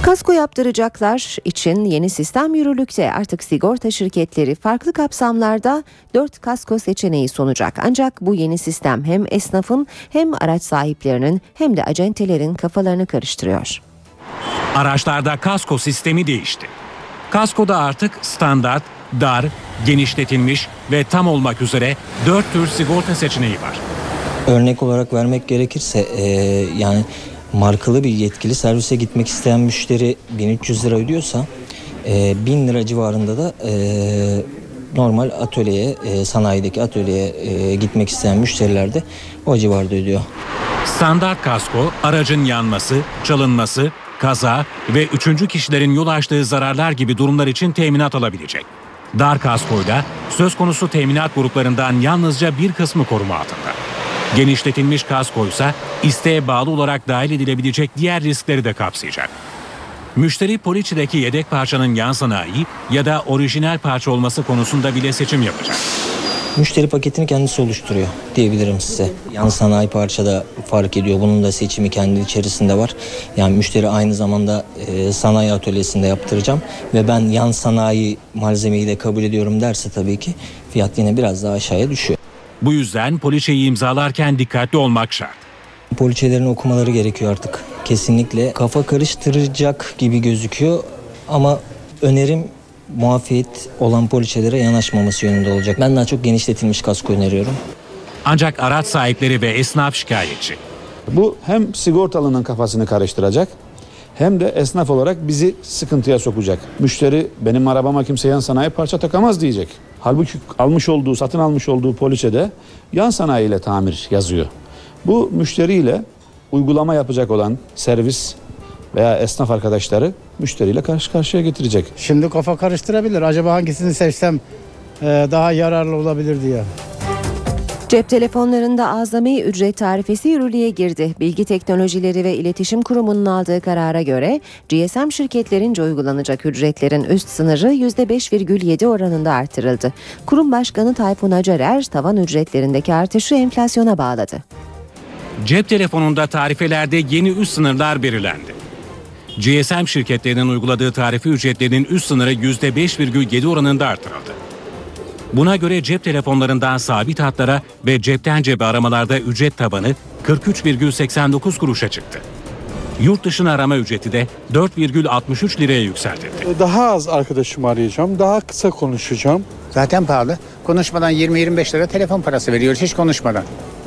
Kasko yaptıracaklar için yeni sistem yürürlükte. Artık sigorta şirketleri farklı kapsamlarda 4 kasko seçeneği sunacak. Ancak bu yeni sistem hem esnafın hem araç sahiplerinin hem de acentelerin kafalarını karıştırıyor. Araçlarda kasko sistemi değişti. Kaskoda artık standart, dar, genişletilmiş ve tam olmak üzere 4 tür sigorta seçeneği var. Örnek olarak vermek gerekirse e, yani markalı bir yetkili servise gitmek isteyen müşteri 1300 lira ödüyorsa e, 1000 lira civarında da e, normal atölyeye, e, sanayideki atölyeye e, gitmek isteyen müşteriler de o civarda ödüyor. Standart kasko aracın yanması, çalınması, kaza ve üçüncü kişilerin yol açtığı zararlar gibi durumlar için teminat alabilecek. Dar kaskoyla söz konusu teminat gruplarından yalnızca bir kısmı koruma altında. Genişletilmiş kasko ise isteğe bağlı olarak dahil edilebilecek diğer riskleri de kapsayacak. Müşteri poliçedeki yedek parçanın yan sanayi ya da orijinal parça olması konusunda bile seçim yapacak. Müşteri paketini kendisi oluşturuyor diyebilirim size. Yan sanayi parçada fark ediyor. Bunun da seçimi kendi içerisinde var. Yani müşteri aynı zamanda e, sanayi atölyesinde yaptıracağım ve ben yan sanayi malzemeyi de kabul ediyorum derse tabii ki fiyat yine biraz daha aşağıya düşüyor. Bu yüzden poliçeyi imzalarken dikkatli olmak şart. Poliçelerini okumaları gerekiyor artık. Kesinlikle kafa karıştıracak gibi gözüküyor ama önerim muafiyet olan poliçelere yanaşmaması yönünde olacak. Ben daha çok genişletilmiş kasko öneriyorum. Ancak araç sahipleri ve esnaf şikayetçi. Bu hem sigortalının kafasını karıştıracak hem de esnaf olarak bizi sıkıntıya sokacak. Müşteri benim arabama kimse yan sanayi parça takamaz diyecek. Halbuki almış olduğu, satın almış olduğu poliçede yan sanayi ile tamir yazıyor. Bu müşteriyle uygulama yapacak olan servis veya esnaf arkadaşları müşteriyle karşı karşıya getirecek. Şimdi kafa karıştırabilir. Acaba hangisini seçsem e, daha yararlı olabilir diye. Cep telefonlarında azami ücret tarifesi yürürlüğe girdi. Bilgi Teknolojileri ve İletişim Kurumu'nun aldığı karara göre GSM şirketlerince uygulanacak ücretlerin üst sınırı %5,7 oranında artırıldı. Kurum Başkanı Tayfun Acarer tavan ücretlerindeki artışı enflasyona bağladı. Cep telefonunda tarifelerde yeni üst sınırlar belirlendi. GSM şirketlerinin uyguladığı tarife ücretlerinin üst sınırı %5,7 oranında artırıldı. Buna göre cep telefonlarından sabit hatlara ve cepten cebe aramalarda ücret tabanı 43,89 kuruşa çıktı. Yurt dışına arama ücreti de 4,63 liraya yükseltildi. Daha az arkadaşımı arayacağım, daha kısa konuşacağım. Zaten pahalı. Konuşmadan 20-25 lira telefon parası veriyoruz hiç konuşmadan.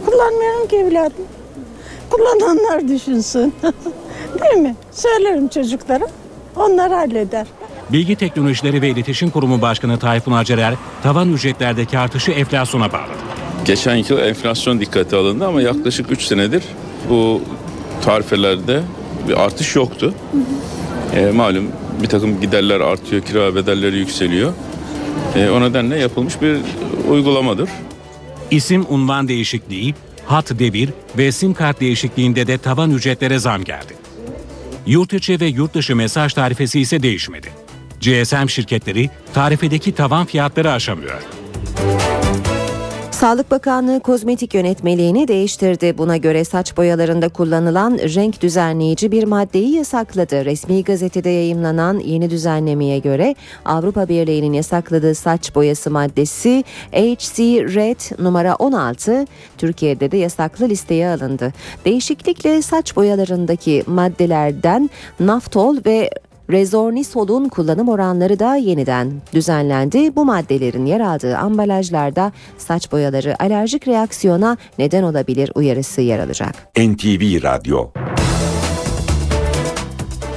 Kullanmıyorum ki evladım. Kullananlar düşünsün. Değil mi? Söylerim çocuklara. Onlar halleder. Bilgi Teknolojileri ve İletişim Kurumu Başkanı Tayfun Acerer, tavan ücretlerdeki artışı enflasyona bağladı. Geçen yıl enflasyon dikkate alındı ama yaklaşık 3 senedir bu tarifelerde bir artış yoktu. E, malum bir takım giderler artıyor, kira bedelleri yükseliyor. E, o nedenle yapılmış bir uygulamadır. İsim unvan değişikliği, hat devir ve sim kart değişikliğinde de tavan ücretlere zam geldi. Yurt içi ve yurt dışı mesaj tarifesi ise değişmedi. GSM şirketleri tarifedeki tavan fiyatları aşamıyor. Sağlık Bakanlığı kozmetik yönetmeliğini değiştirdi. Buna göre saç boyalarında kullanılan renk düzenleyici bir maddeyi yasakladı. Resmi gazetede yayımlanan yeni düzenlemeye göre Avrupa Birliği'nin yasakladığı saç boyası maddesi HC Red numara 16 Türkiye'de de yasaklı listeye alındı. Değişiklikle saç boyalarındaki maddelerden naftol ve Rezornisol'un kullanım oranları da yeniden düzenlendi. Bu maddelerin yer aldığı ambalajlarda saç boyaları alerjik reaksiyona neden olabilir uyarısı yer alacak. NTV Radyo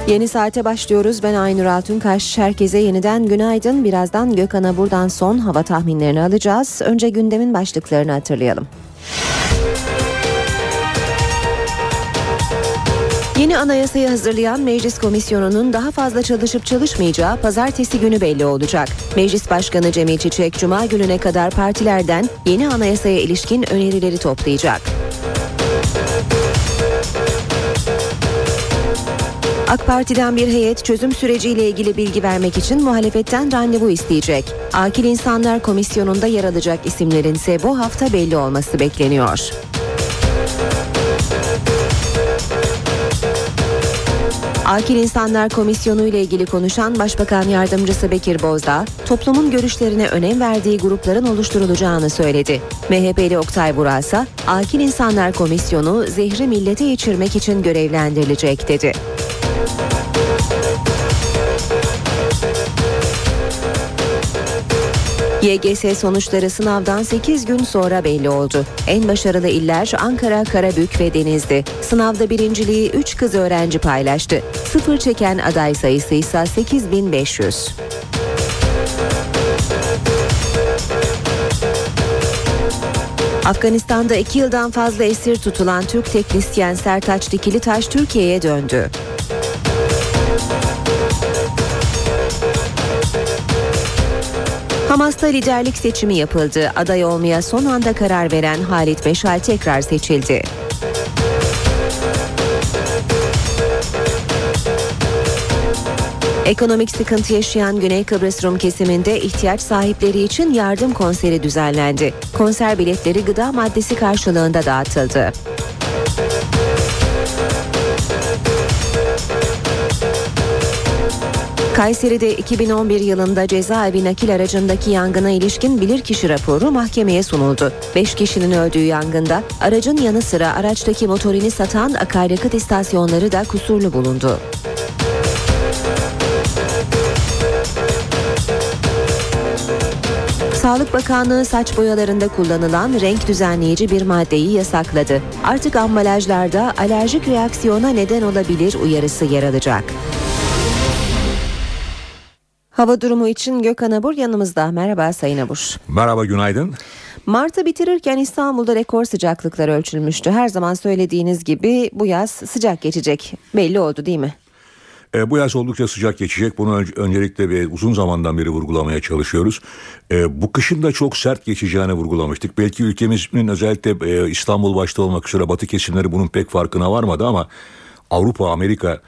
Yeni saate başlıyoruz. Ben Aynur Altunkaş. Herkese yeniden günaydın. Birazdan Gökhan Abur'dan son hava tahminlerini alacağız. Önce gündemin başlıklarını hatırlayalım. Anayasayı hazırlayan Meclis Komisyonu'nun daha fazla çalışıp çalışmayacağı pazartesi günü belli olacak. Meclis Başkanı Cemil Çiçek Cuma gününe kadar partilerden yeni anayasaya ilişkin önerileri toplayacak. AK Parti'den bir heyet çözüm süreciyle ilgili bilgi vermek için muhalefetten randevu isteyecek. Akil İnsanlar Komisyonu'nda yer alacak isimlerin ise bu hafta belli olması bekleniyor. Akil İnsanlar Komisyonu ile ilgili konuşan Başbakan Yardımcısı Bekir Bozdağ, toplumun görüşlerine önem verdiği grupların oluşturulacağını söyledi. MHP'li Oktay Burak ise Akil İnsanlar Komisyonu zehri millete içirmek için görevlendirilecek dedi. YGS sonuçları sınavdan 8 gün sonra belli oldu. En başarılı iller Ankara, Karabük ve Denizli. Sınavda birinciliği 3 kız öğrenci paylaştı. Sıfır çeken aday sayısı ise 8500. Afganistan'da 2 yıldan fazla esir tutulan Türk teknisyen Sertaç Dikilitaş Türkiye'ye döndü. Hamas'ta liderlik seçimi yapıldı. Aday olmaya son anda karar veren Halit Meşal tekrar seçildi. Ekonomik sıkıntı yaşayan Güney Kıbrıs Rum kesiminde ihtiyaç sahipleri için yardım konseri düzenlendi. Konser biletleri gıda maddesi karşılığında dağıtıldı. Kayseri'de 2011 yılında cezaevi nakil aracındaki yangına ilişkin bilirkişi raporu mahkemeye sunuldu. 5 kişinin öldüğü yangında aracın yanı sıra araçtaki motorini satan akaryakıt istasyonları da kusurlu bulundu. Sağlık Bakanlığı saç boyalarında kullanılan renk düzenleyici bir maddeyi yasakladı. Artık ambalajlarda alerjik reaksiyona neden olabilir uyarısı yer alacak. Hava durumu için Gökhan Abur yanımızda. Merhaba Sayın Abur. Merhaba günaydın. Mart'ı bitirirken İstanbul'da rekor sıcaklıklar ölçülmüştü. Her zaman söylediğiniz gibi bu yaz sıcak geçecek. Belli oldu değil mi? E, bu yaz oldukça sıcak geçecek. Bunu ön- öncelikle ve uzun zamandan beri vurgulamaya çalışıyoruz. E, bu kışın da çok sert geçeceğini vurgulamıştık. Belki ülkemizin özellikle e, İstanbul başta olmak üzere batı kesimleri bunun pek farkına varmadı ama Avrupa, Amerika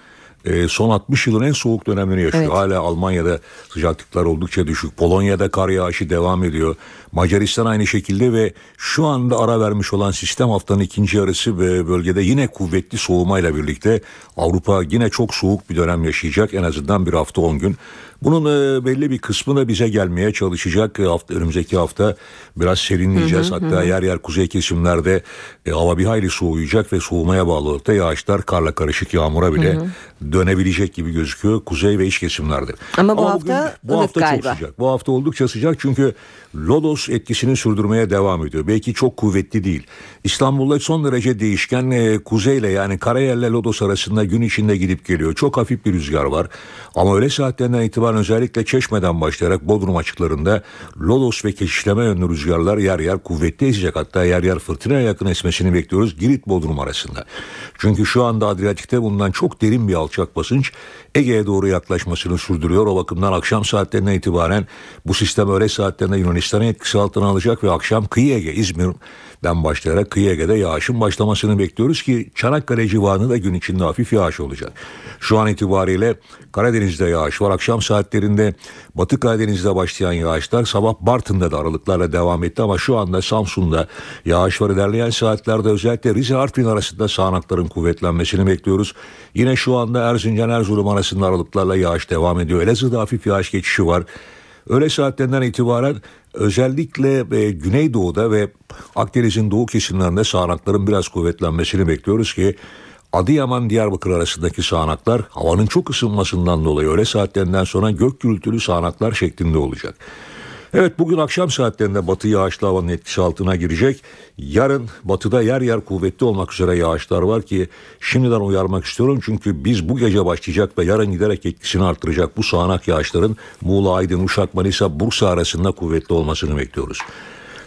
e, son 60 yılın en soğuk dönemini yaşıyor. Evet. Hala Almanya'da sıcaklıklar oldukça düşük. Polonya'da kar yağışı devam ediyor. Macaristan aynı şekilde ve şu anda ara vermiş olan sistem haftanın ikinci yarısı ve bölgede yine kuvvetli soğumayla birlikte Avrupa yine çok soğuk bir dönem yaşayacak. En azından bir hafta 10 gün. Bunun e, belli bir kısmı da bize gelmeye çalışacak. E, hafta, önümüzdeki hafta biraz serinleyeceğiz. Hı hı, Hatta hı. yer yer kuzey kesimlerde e, hava bir hayli soğuyacak ve soğumaya bağlı olarak da yağışlar karla karışık yağmura bile Hı dönebilecek gibi gözüküyor kuzey ve iç kesimlerde. Ama bu bugün- hafta bu ılık hafta galiba. çok sıcak. Bu hafta oldukça sıcak çünkü Lodos etkisini sürdürmeye devam ediyor. Belki çok kuvvetli değil. İstanbul'da son derece değişken e, kuzeyle yani Karayel'le Lodos arasında gün içinde gidip geliyor. Çok hafif bir rüzgar var. Ama öğle saatlerinden itibaren özellikle Çeşme'den başlayarak Bodrum açıklarında Lodos ve keşişleme yönlü rüzgarlar yer yer kuvvetli esecek. Hatta yer yer fırtınaya yakın esmesini bekliyoruz Girit Bodrum arasında. Çünkü şu anda Adriyatik'te bundan çok derin bir alçak basınç Ege'ye doğru yaklaşmasını sürdürüyor. O bakımdan akşam saatlerinden itibaren bu sistem öğle saatlerinde Yunanistan'ın etkisi altına alacak ve akşam kıyı Ege, İzmir'den başlayarak kıyı Ege'de yağışın başlamasını bekliyoruz ki Çanakkale civarında da gün içinde hafif yağış olacak. Şu an itibariyle Karadeniz'de yağış var. Akşam saatlerinde Batı Karadeniz'de başlayan yağışlar sabah Bartın'da da aralıklarla devam etti ama şu anda Samsun'da yağış var. İlerleyen saatlerde özellikle Rize Artvin arasında sağanakların kuvvetlenmesini bekliyoruz. Yine şu anda Erzincan Erzurum arasında aralıklarla yağış devam ediyor. Elazığ'da hafif yağış geçişi var. Öğle saatlerinden itibaren özellikle e, Güneydoğu'da ve Akdeniz'in doğu kesimlerinde sağanakların biraz kuvvetlenmesini bekliyoruz ki Adıyaman Diyarbakır arasındaki sağanaklar havanın çok ısınmasından dolayı öğle saatlerinden sonra gök gürültülü sağanaklar şeklinde olacak. Evet bugün akşam saatlerinde batı yağışlı havanın etkisi altına girecek. Yarın batıda yer yer kuvvetli olmak üzere yağışlar var ki şimdiden uyarmak istiyorum. Çünkü biz bu gece başlayacak ve yarın giderek etkisini arttıracak bu sağanak yağışların Muğla, Aydın, Uşak, Manisa, Bursa arasında kuvvetli olmasını bekliyoruz.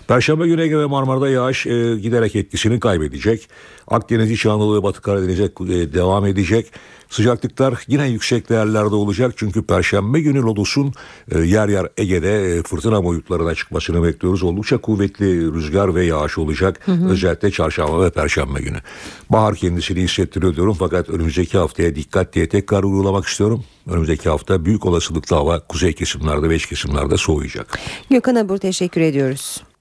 Perşembe günü Ege ve Marmara'da yağış e, giderek etkisini kaybedecek. Akdeniz, İç Anadolu ve Batı Karadeniz'e e, devam edecek. Sıcaklıklar yine yüksek değerlerde olacak çünkü Perşembe günü Lodos'un e, yer yer Ege'de e, fırtına boyutlarına çıkmasını bekliyoruz. Oldukça kuvvetli rüzgar ve yağış olacak Hı hı. özellikle çarşamba ve Perşembe günü. Bahar kendisini hissettiriyor diyorum fakat önümüzdeki haftaya dikkat diye tekrar uygulamak istiyorum. Önümüzdeki hafta büyük olasılıkla hava kuzey kesimlerde ve iç kesimlerde soğuyacak. Gökhan Abur teşekkür ediyoruz.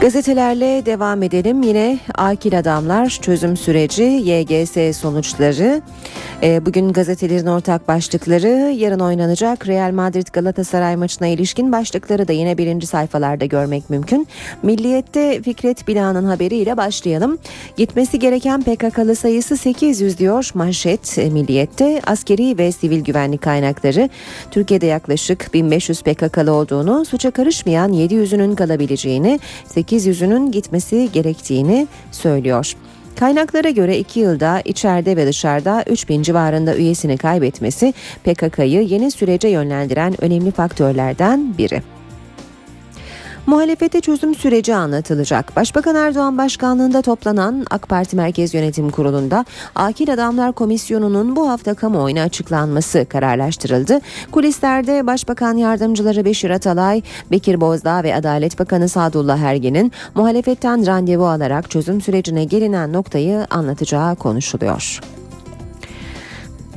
Gazetelerle devam edelim. Yine akil adamlar çözüm süreci, YGS sonuçları. Ee, bugün gazetelerin ortak başlıkları, yarın oynanacak Real Madrid Galatasaray maçına ilişkin başlıkları da yine birinci sayfalarda görmek mümkün. Milliyet'te Fikret Bila'nın haberiyle başlayalım. Gitmesi gereken PKK'lı sayısı 800 diyor manşet e, Milliyet'te. Askeri ve sivil güvenlik kaynakları Türkiye'de yaklaşık 1500 PKK'lı olduğunu, suça karışmayan 700'ünün kalabileceğini, 800'ünün gitmesi gerektiğini söylüyor. Kaynaklara göre 2 yılda içeride ve dışarıda 3000 civarında üyesini kaybetmesi PKK'yı yeni sürece yönlendiren önemli faktörlerden biri. Muhalefete çözüm süreci anlatılacak. Başbakan Erdoğan başkanlığında toplanan AK Parti Merkez Yönetim Kurulu'nda Akil Adamlar Komisyonu'nun bu hafta kamuoyuna açıklanması kararlaştırıldı. Kulislerde Başbakan Yardımcıları Beşir Atalay, Bekir Bozdağ ve Adalet Bakanı Sadullah Ergen'in muhalefetten randevu alarak çözüm sürecine gelinen noktayı anlatacağı konuşuluyor.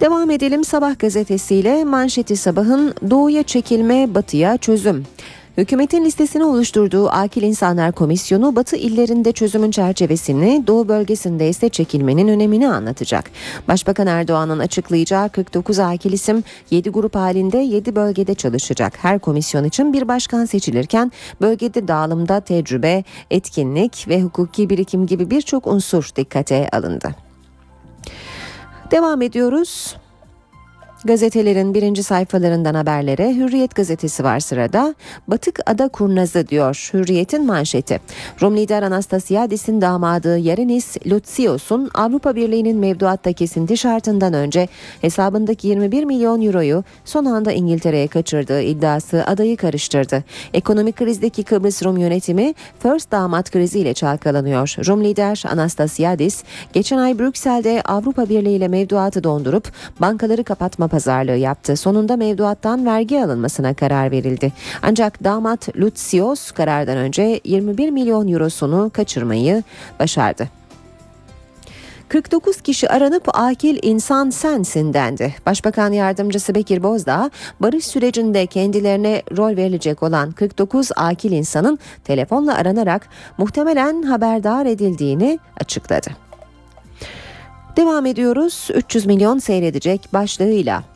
Devam edelim Sabah gazetesiyle manşeti sabahın doğuya çekilme batıya çözüm. Hükümetin listesini oluşturduğu Akil İnsanlar Komisyonu Batı illerinde çözümün çerçevesini, Doğu bölgesinde ise çekilmenin önemini anlatacak. Başbakan Erdoğan'ın açıklayacağı 49 akil isim 7 grup halinde 7 bölgede çalışacak. Her komisyon için bir başkan seçilirken bölgede dağılımda tecrübe, etkinlik ve hukuki birikim gibi birçok unsur dikkate alındı. Devam ediyoruz. Gazetelerin birinci sayfalarından haberlere Hürriyet gazetesi var sırada. Batık Ada Kurnazı diyor Hürriyet'in manşeti. Rum lider Anastasiadis'in damadı Yarenis Lutsios'un Avrupa Birliği'nin mevduatta kesinti şartından önce hesabındaki 21 milyon euroyu son anda İngiltere'ye kaçırdığı iddiası adayı karıştırdı. Ekonomik krizdeki Kıbrıs Rum yönetimi First damat kriziyle çalkalanıyor. Rum lider Anastasiadis geçen ay Brüksel'de Avrupa Birliği ile mevduatı dondurup bankaları kapatma pazarlığı yaptı. Sonunda mevduattan vergi alınmasına karar verildi. Ancak damat Lutsios karardan önce 21 milyon eurosunu kaçırmayı başardı. 49 kişi aranıp akil insan sensin dendi. Başbakan yardımcısı Bekir Bozdağ barış sürecinde kendilerine rol verilecek olan 49 akil insanın telefonla aranarak muhtemelen haberdar edildiğini açıkladı. Devam ediyoruz 300 milyon seyredecek başlığıyla.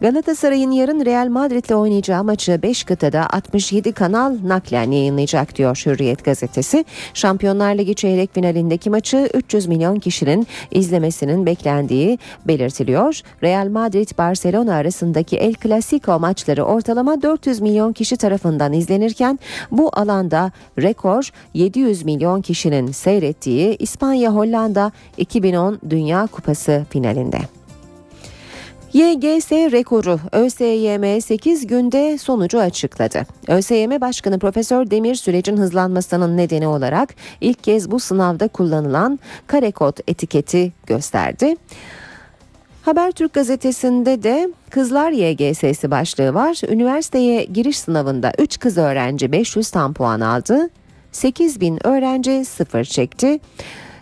Galatasaray'ın yarın Real Madrid'le oynayacağı maçı 5 kıtada 67 kanal naklen yayınlayacak diyor Hürriyet gazetesi. Şampiyonlar Ligi çeyrek finalindeki maçı 300 milyon kişinin izlemesinin beklendiği belirtiliyor. Real Madrid-Barcelona arasındaki El Clasico maçları ortalama 400 milyon kişi tarafından izlenirken bu alanda rekor 700 milyon kişinin seyrettiği İspanya-Hollanda 2010 Dünya Kupası finalinde. YGS rekoru ÖSYM 8 günde sonucu açıkladı. ÖSYM Başkanı Profesör Demir sürecin hızlanmasının nedeni olarak ilk kez bu sınavda kullanılan karekod etiketi gösterdi. Habertürk gazetesinde de Kızlar YGS'si başlığı var. Üniversiteye giriş sınavında 3 kız öğrenci 500 tam puan aldı. 8 bin öğrenci sıfır çekti.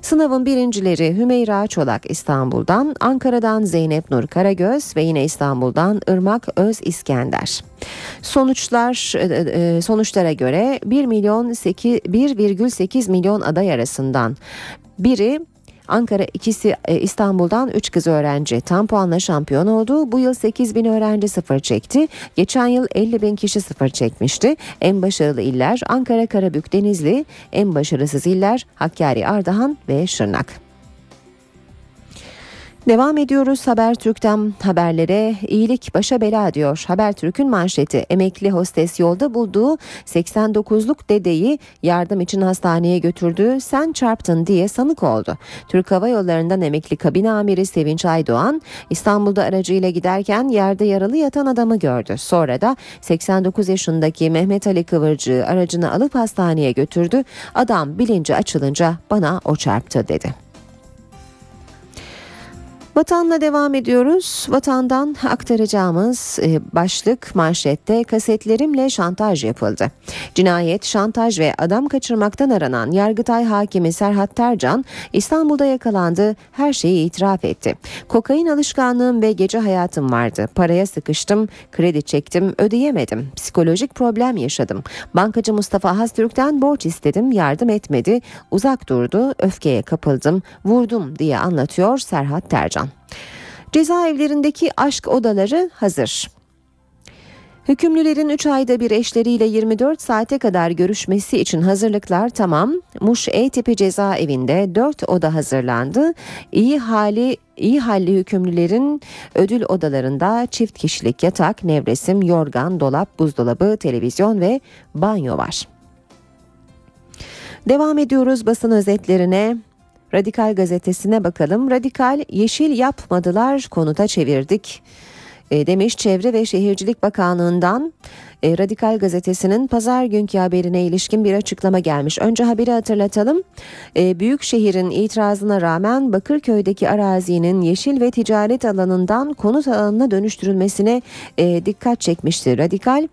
Sınavın birincileri Hümeyra Çolak İstanbul'dan, Ankara'dan Zeynep Nur Karagöz ve yine İstanbul'dan Irmak Öz İskender. Sonuçlar e, sonuçlara göre 1 milyon 1,8 milyon aday arasından biri Ankara ikisi e, İstanbul'dan 3 kız öğrenci tam puanla şampiyon oldu. Bu yıl 8 bin öğrenci sıfır çekti. Geçen yıl 50 bin kişi sıfır çekmişti. En başarılı iller Ankara, Karabük, Denizli. En başarısız iller Hakkari, Ardahan ve Şırnak. Devam ediyoruz Habertürk'ten haberlere. İyilik başa bela diyor. Habertürk'ün manşeti emekli hostes yolda bulduğu 89'luk dedeyi yardım için hastaneye götürdü. Sen çarptın diye sanık oldu. Türk Hava Yolları'ndan emekli kabin amiri Sevinç Aydoğan İstanbul'da aracıyla giderken yerde yaralı yatan adamı gördü. Sonra da 89 yaşındaki Mehmet Ali Kıvırcığı aracını alıp hastaneye götürdü. Adam bilinci açılınca bana o çarptı dedi. Vatanla devam ediyoruz. Vatandan aktaracağımız e, başlık manşette kasetlerimle şantaj yapıldı. Cinayet, şantaj ve adam kaçırmaktan aranan Yargıtay Hakimi Serhat Tercan İstanbul'da yakalandı. Her şeyi itiraf etti. Kokain alışkanlığım ve gece hayatım vardı. Paraya sıkıştım, kredi çektim, ödeyemedim. Psikolojik problem yaşadım. Bankacı Mustafa Haztürk'ten borç istedim, yardım etmedi. Uzak durdu, öfkeye kapıldım, vurdum diye anlatıyor Serhat Tercan. Cezaevlerindeki aşk odaları hazır. Hükümlülerin 3 ayda bir eşleriyle 24 saate kadar görüşmesi için hazırlıklar tamam. Muş E tipi cezaevinde 4 oda hazırlandı. İyi hali iyi halli hükümlülerin ödül odalarında çift kişilik yatak, nevresim, yorgan, dolap, buzdolabı, televizyon ve banyo var. Devam ediyoruz basın özetlerine. Radikal gazetesine bakalım. Radikal yeşil yapmadılar konuta çevirdik e, demiş Çevre ve Şehircilik Bakanlığı'ndan e, Radikal Gazetesi'nin pazar günkü haberine ilişkin bir açıklama gelmiş. Önce haberi hatırlatalım. E, büyük şehrin itirazına rağmen Bakırköy'deki arazinin yeşil ve ticaret alanından konut alanına dönüştürülmesine e, dikkat çekmişti. Radikal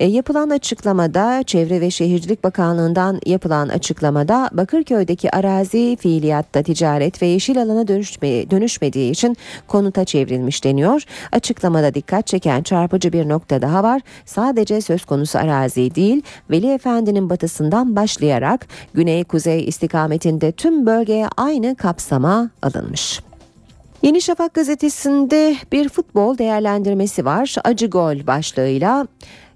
e, yapılan açıklamada Çevre ve Şehircilik Bakanlığı'ndan yapılan açıklamada Bakırköy'deki arazi fiiliyatta ticaret ve yeşil alana dönüşme, dönüşmediği için konuta çevrilmiş deniyor. Açıklamada dikkat çeken çarpıcı bir nokta daha var. Sadece sadece söz konusu arazi değil, Veli Efendi'nin batısından başlayarak güney-kuzey istikametinde tüm bölgeye aynı kapsama alınmış. Yeni Şafak gazetesinde bir futbol değerlendirmesi var. Acı gol başlığıyla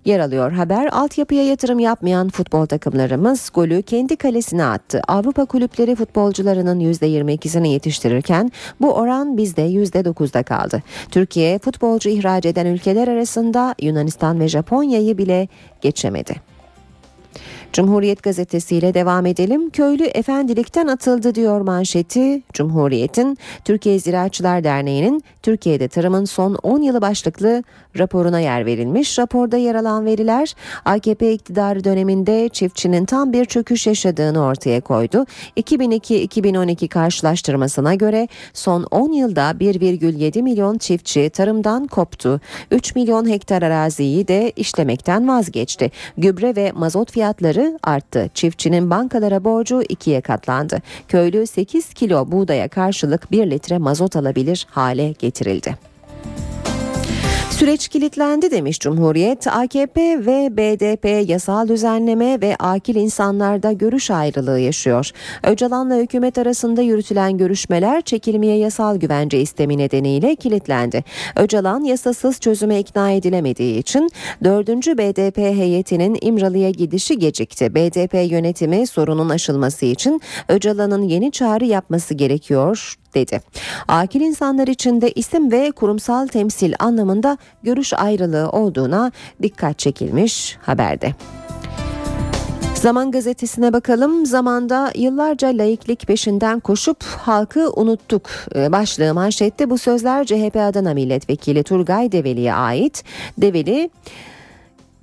yer alıyor haber. Altyapıya yatırım yapmayan futbol takımlarımız golü kendi kalesine attı. Avrupa kulüpleri futbolcularının %22'sini yetiştirirken bu oran bizde %9'da kaldı. Türkiye futbolcu ihraç eden ülkeler arasında Yunanistan ve Japonya'yı bile geçemedi. Cumhuriyet gazetesiyle devam edelim. Köylü efendilikten atıldı diyor manşeti. Cumhuriyet'in Türkiye Ziraatçılar Derneği'nin Türkiye'de tarımın son 10 yılı başlıklı raporuna yer verilmiş. Raporda yer alan veriler AKP iktidarı döneminde çiftçinin tam bir çöküş yaşadığını ortaya koydu. 2002-2012 karşılaştırmasına göre son 10 yılda 1,7 milyon çiftçi tarımdan koptu. 3 milyon hektar araziyi de işlemekten vazgeçti. Gübre ve mazot fiyatları arttı. Çiftçinin bankalara borcu ikiye katlandı. Köylü 8 kilo buğdaya karşılık 1 litre mazot alabilir hale getirildi. Süreç kilitlendi demiş Cumhuriyet. AKP ve BDP yasal düzenleme ve akil insanlarda görüş ayrılığı yaşıyor. Öcalan'la hükümet arasında yürütülen görüşmeler çekilmeye yasal güvence istemi nedeniyle kilitlendi. Öcalan yasasız çözüme ikna edilemediği için 4. BDP heyetinin İmralı'ya gidişi gecikti. BDP yönetimi sorunun aşılması için Öcalan'ın yeni çağrı yapması gerekiyor dedi. Akil insanlar içinde isim ve kurumsal temsil anlamında görüş ayrılığı olduğuna dikkat çekilmiş haberde. Zaman gazetesine bakalım. Zamanda yıllarca laiklik peşinden koşup halkı unuttuk. Ee, başlığı manşette bu sözler CHP Adana Milletvekili Turgay Develi'ye ait. Develi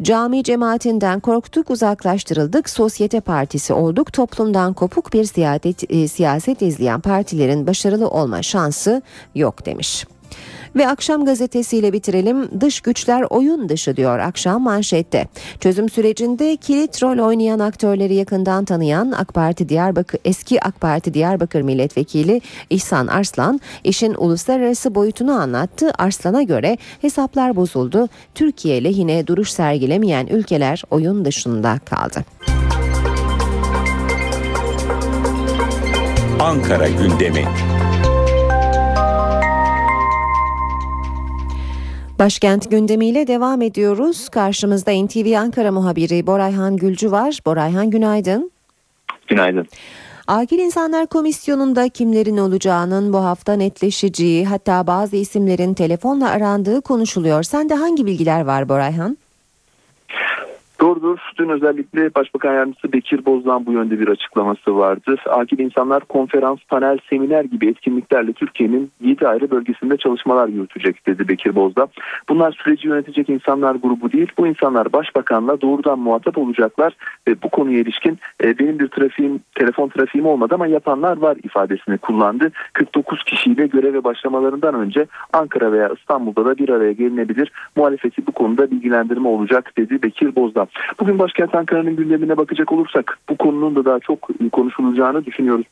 Cami cemaatinden korktuk, uzaklaştırıldık, sosyete partisi olduk, toplumdan kopuk bir siyaset, e, siyaset izleyen partilerin başarılı olma şansı yok demiş. Ve akşam gazetesiyle bitirelim. Dış güçler oyun dışı diyor akşam manşette. Çözüm sürecinde kilit rol oynayan aktörleri yakından tanıyan AK Parti Diyarbakır eski AK Parti Diyarbakır Milletvekili İhsan Arslan işin uluslararası boyutunu anlattı. Arslan'a göre hesaplar bozuldu. Türkiye lehine duruş sergilemeyen ülkeler oyun dışında kaldı. Ankara gündemi. Başkent gündemiyle devam ediyoruz. Karşımızda NTV Ankara muhabiri Borayhan Gülcü var. Borayhan günaydın. Günaydın. Akil İnsanlar Komisyonu'nda kimlerin olacağının bu hafta netleşeceği hatta bazı isimlerin telefonla arandığı konuşuluyor. Sende hangi bilgiler var Borayhan? Doğrudur. Dün özellikle Başbakan Yardımcısı Bekir Bozdağ'ın bu yönde bir açıklaması vardı. Akil İnsanlar konferans, panel, seminer gibi etkinliklerle Türkiye'nin 7 ayrı bölgesinde çalışmalar yürütecek dedi Bekir Bozdağ. Bunlar süreci yönetecek insanlar grubu değil. Bu insanlar Başbakan'la doğrudan muhatap olacaklar ve bu konuya ilişkin e, benim bir trafiğim, telefon trafiğim olmadı ama yapanlar var ifadesini kullandı. 49 kişiyle göreve başlamalarından önce Ankara veya İstanbul'da da bir araya gelinebilir. Muhalefeti bu konuda bilgilendirme olacak dedi Bekir Bozdağ. Bugün başkent Ankara'nın gündemine bakacak olursak bu konunun da daha çok konuşulacağını düşünüyoruz.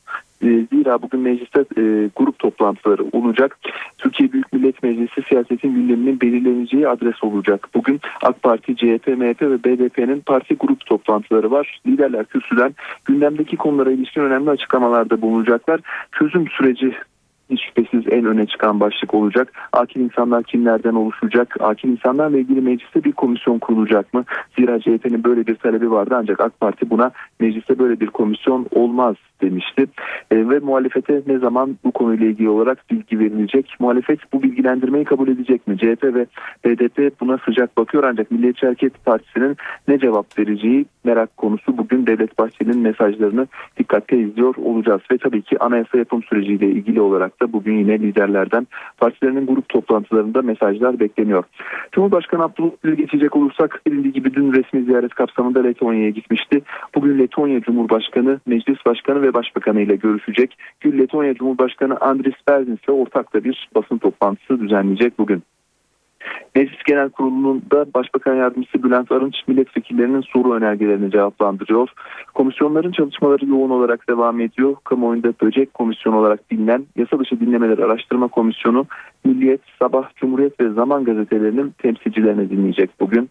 E, zira bugün mecliste e, grup toplantıları olacak. Türkiye Büyük Millet Meclisi siyasetin gündeminin belirleneceği adres olacak. Bugün AK Parti, CHP, MHP ve BDP'nin parti grup toplantıları var. Liderler kürsüden gündemdeki konulara ilişkin önemli açıklamalarda bulunacaklar. Çözüm süreci hiç şüphesiz en öne çıkan başlık olacak. Akil insanlar kimlerden oluşacak? Akil insanlarla ilgili mecliste bir komisyon kurulacak mı? Zira CHP'nin böyle bir talebi vardı ancak AK Parti buna mecliste böyle bir komisyon olmaz demişti. E, ve muhalefete ne zaman bu konuyla ilgili olarak bilgi verilecek? Muhalefet bu bilgilendirmeyi kabul edecek mi? CHP ve BDP buna sıcak bakıyor ancak Milliyetçi Hareket Partisi'nin ne cevap vereceği merak konusu. Bugün Devlet Bahçeli'nin mesajlarını dikkatle izliyor olacağız. Ve tabii ki anayasa yapım süreciyle ilgili olarak da bugün yine liderlerden partilerinin grup toplantılarında mesajlar bekleniyor. Cumhurbaşkanı Abdullah Gül'e geçecek olursak bilindiği gibi dün resmi ziyaret kapsamında Letonya'ya gitmişti. Bugün Letonya Cumhurbaşkanı, Meclis Başkanı ve Başbakanı ile görüşecek. Gül Letonya Cumhurbaşkanı Andris Berzins ile ortak da bir basın toplantısı düzenleyecek bugün. Meclis Genel Kurulu'nda Başbakan Yardımcısı Bülent Arınç milletvekillerinin soru önergelerini cevaplandırıyor. Komisyonların çalışmaları yoğun olarak devam ediyor. Kamuoyunda böcek komisyonu olarak bilinen Yasa Dışı Dinlemeler Araştırma Komisyonu Milliyet, Sabah, Cumhuriyet ve Zaman gazetelerinin temsilcilerini dinleyecek bugün.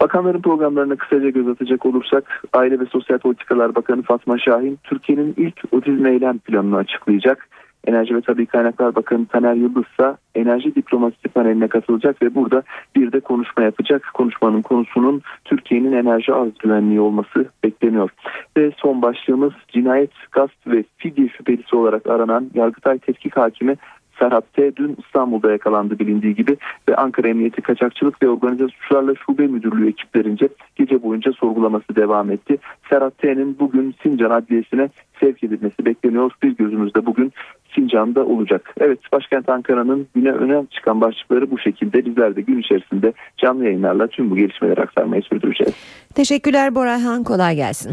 Bakanların programlarına kısaca göz atacak olursak Aile ve Sosyal Politikalar Bakanı Fatma Şahin Türkiye'nin ilk otizm eylem planını açıklayacak. Enerji ve Tabi Kaynaklar Bakanı Taner Yıldız ise enerji diplomasisi paneline katılacak ve burada bir de konuşma yapacak. Konuşmanın konusunun Türkiye'nin enerji arz güvenliği olması bekleniyor. Ve son başlığımız cinayet, gasp ve fidye şüphelisi olarak aranan Yargıtay Tetkik Hakimi Serhat T. dün İstanbul'da yakalandı bilindiği gibi ve Ankara Emniyeti Kaçakçılık ve Organize Suçlarla Şube Müdürlüğü ekiplerince gece boyunca sorgulaması devam etti. Serhat T'nin bugün Sincan Adliyesi'ne sevk edilmesi bekleniyor. Bir gözümüzde bugün Sincan'da olacak. Evet başkent Ankara'nın güne öne çıkan başlıkları bu şekilde. Bizler de gün içerisinde canlı yayınlarla tüm bu gelişmeleri aktarmayı sürdüreceğiz. Teşekkürler Borayhan kolay gelsin.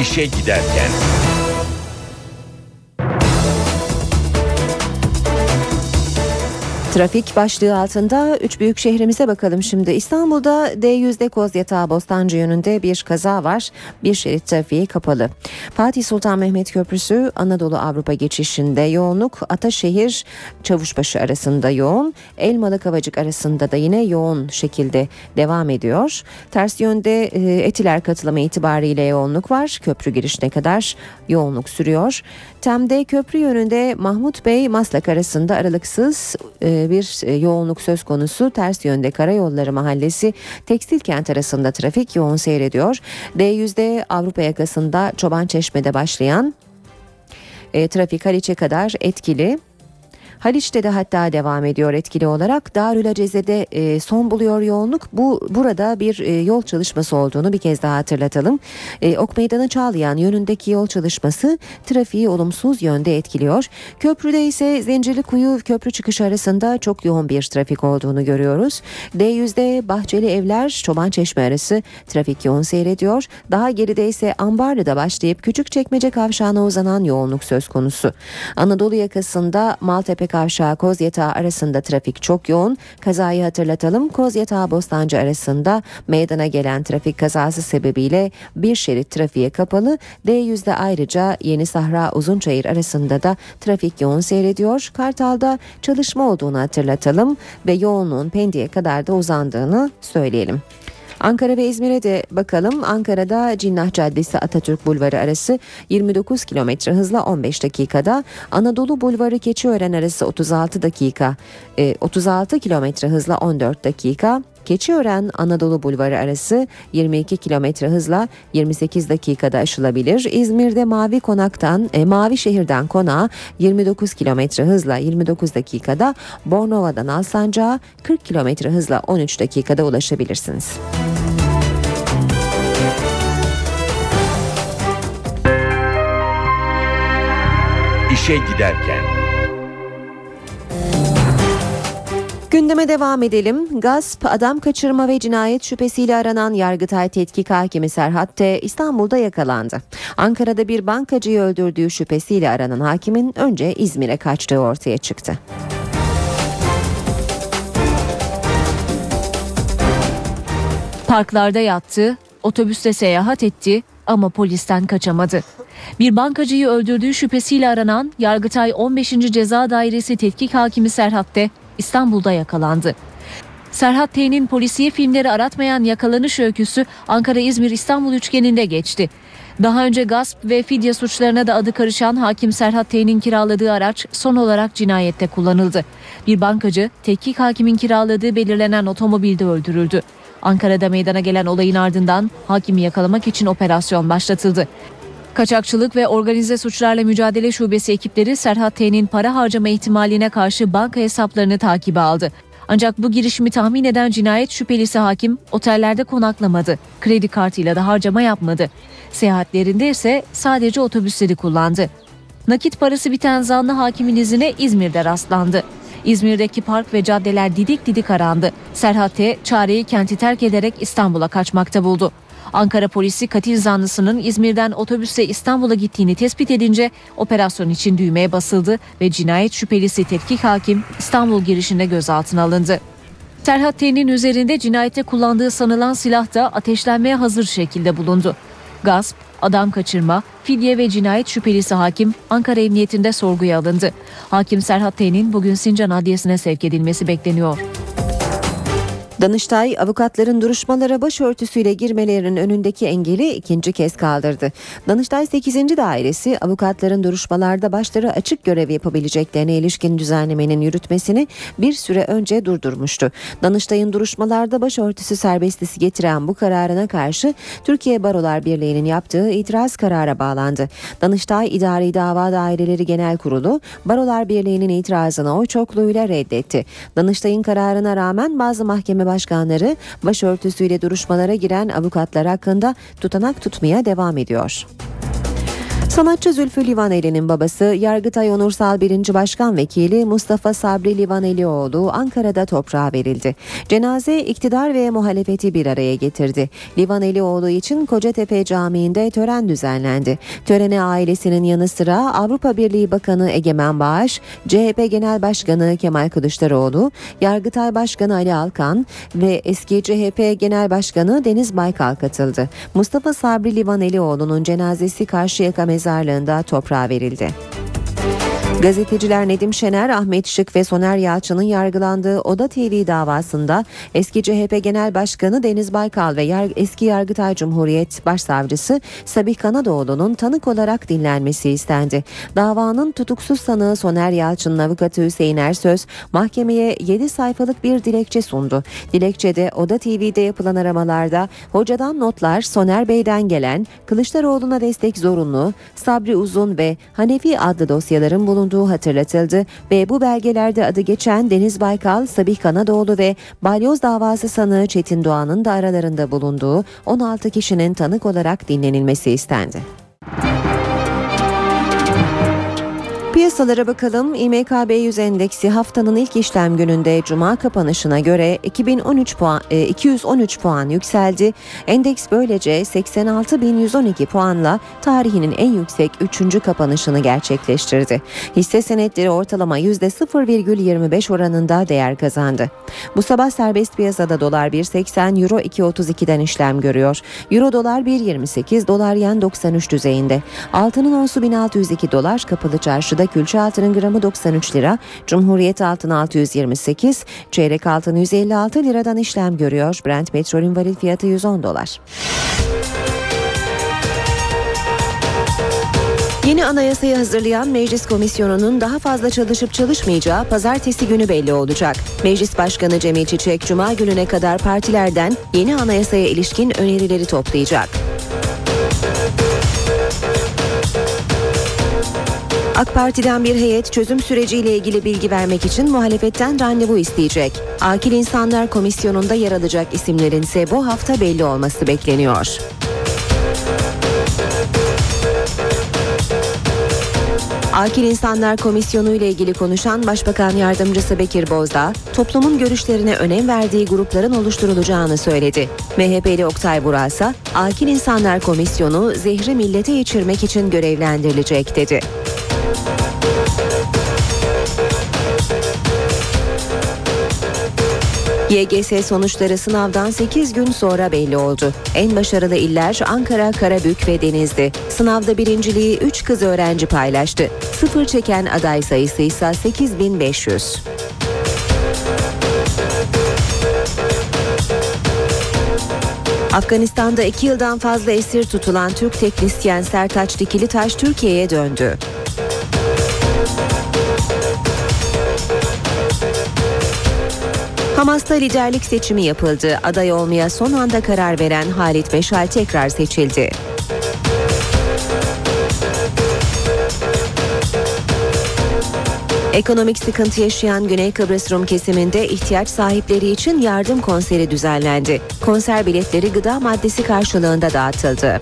İşe giderken. Trafik başlığı altında 3 büyük şehrimize bakalım şimdi. İstanbul'da D100'de Kozyatağı Bostancı yönünde bir kaza var. Bir şerit trafiği kapalı. Fatih Sultan Mehmet Köprüsü Anadolu Avrupa geçişinde yoğunluk. Ataşehir Çavuşbaşı arasında yoğun. Elmalı Kavacık arasında da yine yoğun şekilde devam ediyor. Ters yönde e, Etiler katılımı itibariyle yoğunluk var. Köprü girişine kadar yoğunluk sürüyor. Tem'de köprü yönünde Mahmut Bey Maslak arasında aralıksız e, bir e, yoğunluk söz konusu. Ters yönde Karayolları Mahallesi Tekstil Kent arasında trafik yoğun seyrediyor. D100'de Avrupa yakasında Çoban Çeşme'de başlayan e, trafik Haliç'e kadar etkili. Haliç'te de hatta devam ediyor etkili olarak. Darül Aceze'de e, son buluyor yoğunluk. Bu burada bir e, yol çalışması olduğunu bir kez daha hatırlatalım. E, ok Meydanı Çağlayan yönündeki yol çalışması trafiği olumsuz yönde etkiliyor. Köprüde ise Zincirlikuyu köprü çıkışı arasında çok yoğun bir trafik olduğunu görüyoruz. D100'de Bahçeli Evler Çoban Çeşme arası trafik yoğun seyrediyor. Daha geride ise Ambarlı'da başlayıp Küçükçekmece kavşağına uzanan yoğunluk söz konusu. Anadolu yakasında Maltepe Kavşağı Kozyatağı arasında trafik çok yoğun. Kazayı hatırlatalım. Kozyatağı Bostancı arasında meydana gelen trafik kazası sebebiyle bir şerit trafiğe kapalı. D100'de ayrıca Yeni Sahra Uzunçayır arasında da trafik yoğun seyrediyor. Kartal'da çalışma olduğunu hatırlatalım ve yoğunluğun Pendik'e kadar da uzandığını söyleyelim. Ankara ve İzmir'e de bakalım. Ankara'da Cinnah Caddesi Atatürk Bulvarı arası 29 km hızla 15 dakikada. Anadolu Bulvarı Keçiören arası 36 dakika. e, 36 km hızla 14 dakika. Keçiören Anadolu Bulvarı arası 22 km hızla 28 dakikada aşılabilir. İzmir'de Mavi Konak'tan e, Mavi Şehir'den Konağa 29 km hızla 29 dakikada, Bornova'dan Alsancak'a 40 km hızla 13 dakikada ulaşabilirsiniz. İşe giderken. Gündeme devam edelim. Gasp, adam kaçırma ve cinayet şüphesiyle aranan Yargıtay Tetkik Hakimi Serhat T. İstanbul'da yakalandı. Ankara'da bir bankacıyı öldürdüğü şüphesiyle aranan hakimin önce İzmir'e kaçtığı ortaya çıktı. Parklarda yattı, otobüste seyahat etti ama polisten kaçamadı. Bir bankacıyı öldürdüğü şüphesiyle aranan Yargıtay 15. Ceza Dairesi Tetkik Hakimi Serhat T. İstanbul'da yakalandı. Serhat T'nin polisiye filmleri aratmayan yakalanış öyküsü Ankara-İzmir-İstanbul üçgeninde geçti. Daha önce gasp ve fidye suçlarına da adı karışan hakim Serhat T'nin kiraladığı araç son olarak cinayette kullanıldı. Bir bankacı tetkik hakimin kiraladığı belirlenen otomobilde öldürüldü. Ankara'da meydana gelen olayın ardından hakimi yakalamak için operasyon başlatıldı. Kaçakçılık ve organize suçlarla mücadele şubesi ekipleri Serhat T'nin para harcama ihtimaline karşı banka hesaplarını takibe aldı. Ancak bu girişimi tahmin eden cinayet şüphelisi hakim otellerde konaklamadı. Kredi kartıyla da harcama yapmadı. Seyahatlerinde ise sadece otobüsleri kullandı. Nakit parası biten zanlı hakimin izine İzmir'de rastlandı. İzmir'deki park ve caddeler didik didik arandı. Serhat T. çareyi kenti terk ederek İstanbul'a kaçmakta buldu. Ankara polisi katil zanlısının İzmir'den otobüsle İstanbul'a gittiğini tespit edince operasyon için düğmeye basıldı ve cinayet şüphelisi tetkik hakim İstanbul girişinde gözaltına alındı. Serhat T'nin üzerinde cinayette kullandığı sanılan silah da ateşlenmeye hazır şekilde bulundu. Gasp, adam kaçırma, fidye ve cinayet şüphelisi hakim Ankara Emniyetinde sorguya alındı. Hakim Serhat T'nin bugün Sincan Adliyesi'ne sevk edilmesi bekleniyor. Danıştay avukatların duruşmalara başörtüsüyle girmelerinin önündeki engeli ikinci kez kaldırdı. Danıştay 8. Dairesi avukatların duruşmalarda başları açık görev yapabileceklerine ilişkin düzenlemenin yürütmesini bir süre önce durdurmuştu. Danıştay'ın duruşmalarda başörtüsü serbestisi getiren bu kararına karşı Türkiye Barolar Birliği'nin yaptığı itiraz karara bağlandı. Danıştay İdari Dava Daireleri Genel Kurulu Barolar Birliği'nin itirazını oy çokluğuyla reddetti. Danıştay'ın kararına rağmen bazı mahkeme başkanları başörtüsüyle duruşmalara giren avukatlar hakkında tutanak tutmaya devam ediyor. Sanatçı Zülfü Livaneli'nin babası Yargıtay Onursal 1. Başkan Vekili Mustafa Sabri Livanelioğlu Ankara'da toprağa verildi. Cenaze iktidar ve muhalefeti bir araya getirdi. Livanelioğlu için Kocatepe Camii'nde tören düzenlendi. Törene ailesinin yanı sıra Avrupa Birliği Bakanı Egemen Bağış, CHP Genel Başkanı Kemal Kılıçdaroğlu, Yargıtay Başkanı Ali Alkan ve eski CHP Genel Başkanı Deniz Baykal katıldı. Mustafa Sabri Livanelioğlu'nun cenazesi Karşıyaka mezarlığında toprağa verildi. Gazeteciler Nedim Şener, Ahmet Şık ve Soner Yalçın'ın yargılandığı Oda TV davasında eski CHP Genel Başkanı Deniz Baykal ve yar- eski Yargıtay Cumhuriyet Başsavcısı Sabih Kanadoğlu'nun tanık olarak dinlenmesi istendi. Davanın tutuksuz sanığı Soner Yalçın'ın avukatı Hüseyin Ersöz mahkemeye 7 sayfalık bir dilekçe sundu. Dilekçede Oda TV'de yapılan aramalarda hocadan notlar Soner Bey'den gelen Kılıçdaroğlu'na destek zorunlu, Sabri Uzun ve Hanefi adlı dosyaların bulunduğu hatırlatıldı ve bu belgelerde adı geçen Deniz Baykal, Sabih Kanadoğlu ve Balyoz davası sanığı Çetin Doğan'ın da aralarında bulunduğu 16 kişinin tanık olarak dinlenilmesi istendi. Piyasalara bakalım. İMKB 100 endeksi haftanın ilk işlem gününde cuma kapanışına göre 2013 puan e, 213 puan yükseldi. Endeks böylece 86.112 puanla tarihinin en yüksek 3. kapanışını gerçekleştirdi. Hisse senetleri ortalama %0,25 oranında değer kazandı. Bu sabah serbest piyasada dolar 1.80, euro 2.32'den işlem görüyor. Euro dolar 1.28, dolar yen 93 düzeyinde. Altının onsu 1602 dolar, kapalı çarşıda Çarşıda külçe altının gramı 93 lira, Cumhuriyet altın 628, çeyrek altın 156 liradan işlem görüyor. Brent petrolün varil fiyatı 110 dolar. Yeni anayasayı hazırlayan Meclis Komisyonu'nun daha fazla çalışıp çalışmayacağı pazartesi günü belli olacak. Meclis Başkanı Cemil Çiçek, Cuma gününe kadar partilerden yeni anayasaya ilişkin önerileri toplayacak. AK Parti'den bir heyet çözüm süreciyle ilgili bilgi vermek için muhalefetten randevu isteyecek. Akil İnsanlar Komisyonu'nda yer alacak isimlerin ise bu hafta belli olması bekleniyor. Akil İnsanlar Komisyonu ile ilgili konuşan Başbakan Yardımcısı Bekir Bozdağ, toplumun görüşlerine önem verdiği grupların oluşturulacağını söyledi. MHP'li Oktay Burak ise Akil İnsanlar Komisyonu zehri millete içirmek için görevlendirilecek dedi. YGS sonuçları sınavdan 8 gün sonra belli oldu. En başarılı iller Ankara, Karabük ve Denizli. Sınavda birinciliği 3 kız öğrenci paylaştı. Sıfır çeken aday sayısı ise 8500. Afganistan'da 2 yıldan fazla esir tutulan Türk teknisyen Sertaç Dikilitaş Türkiye'ye döndü. Hamas'ta liderlik seçimi yapıldı. Aday olmaya son anda karar veren Halit Meşal tekrar seçildi. Ekonomik sıkıntı yaşayan Güney Kıbrıs Rum kesiminde ihtiyaç sahipleri için yardım konseri düzenlendi. Konser biletleri gıda maddesi karşılığında dağıtıldı.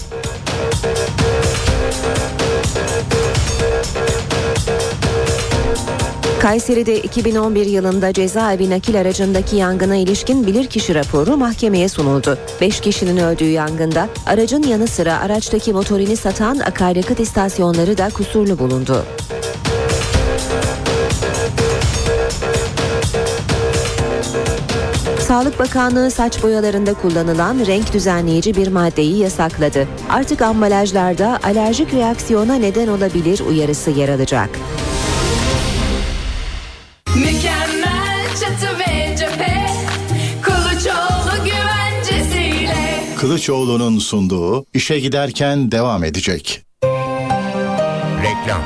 Kayseri'de 2011 yılında cezaevi nakil aracındaki yangına ilişkin bilirkişi raporu mahkemeye sunuldu. 5 kişinin öldüğü yangında aracın yanı sıra araçtaki motorini satan akaryakıt istasyonları da kusurlu bulundu. Sağlık Bakanlığı saç boyalarında kullanılan renk düzenleyici bir maddeyi yasakladı. Artık ambalajlarda alerjik reaksiyona neden olabilir uyarısı yer alacak. Mükemmel çatı ve cephe Kılıçoğlu güvencesiyle Kılıçoğlu'nun sunduğu işe giderken devam edecek. Reklam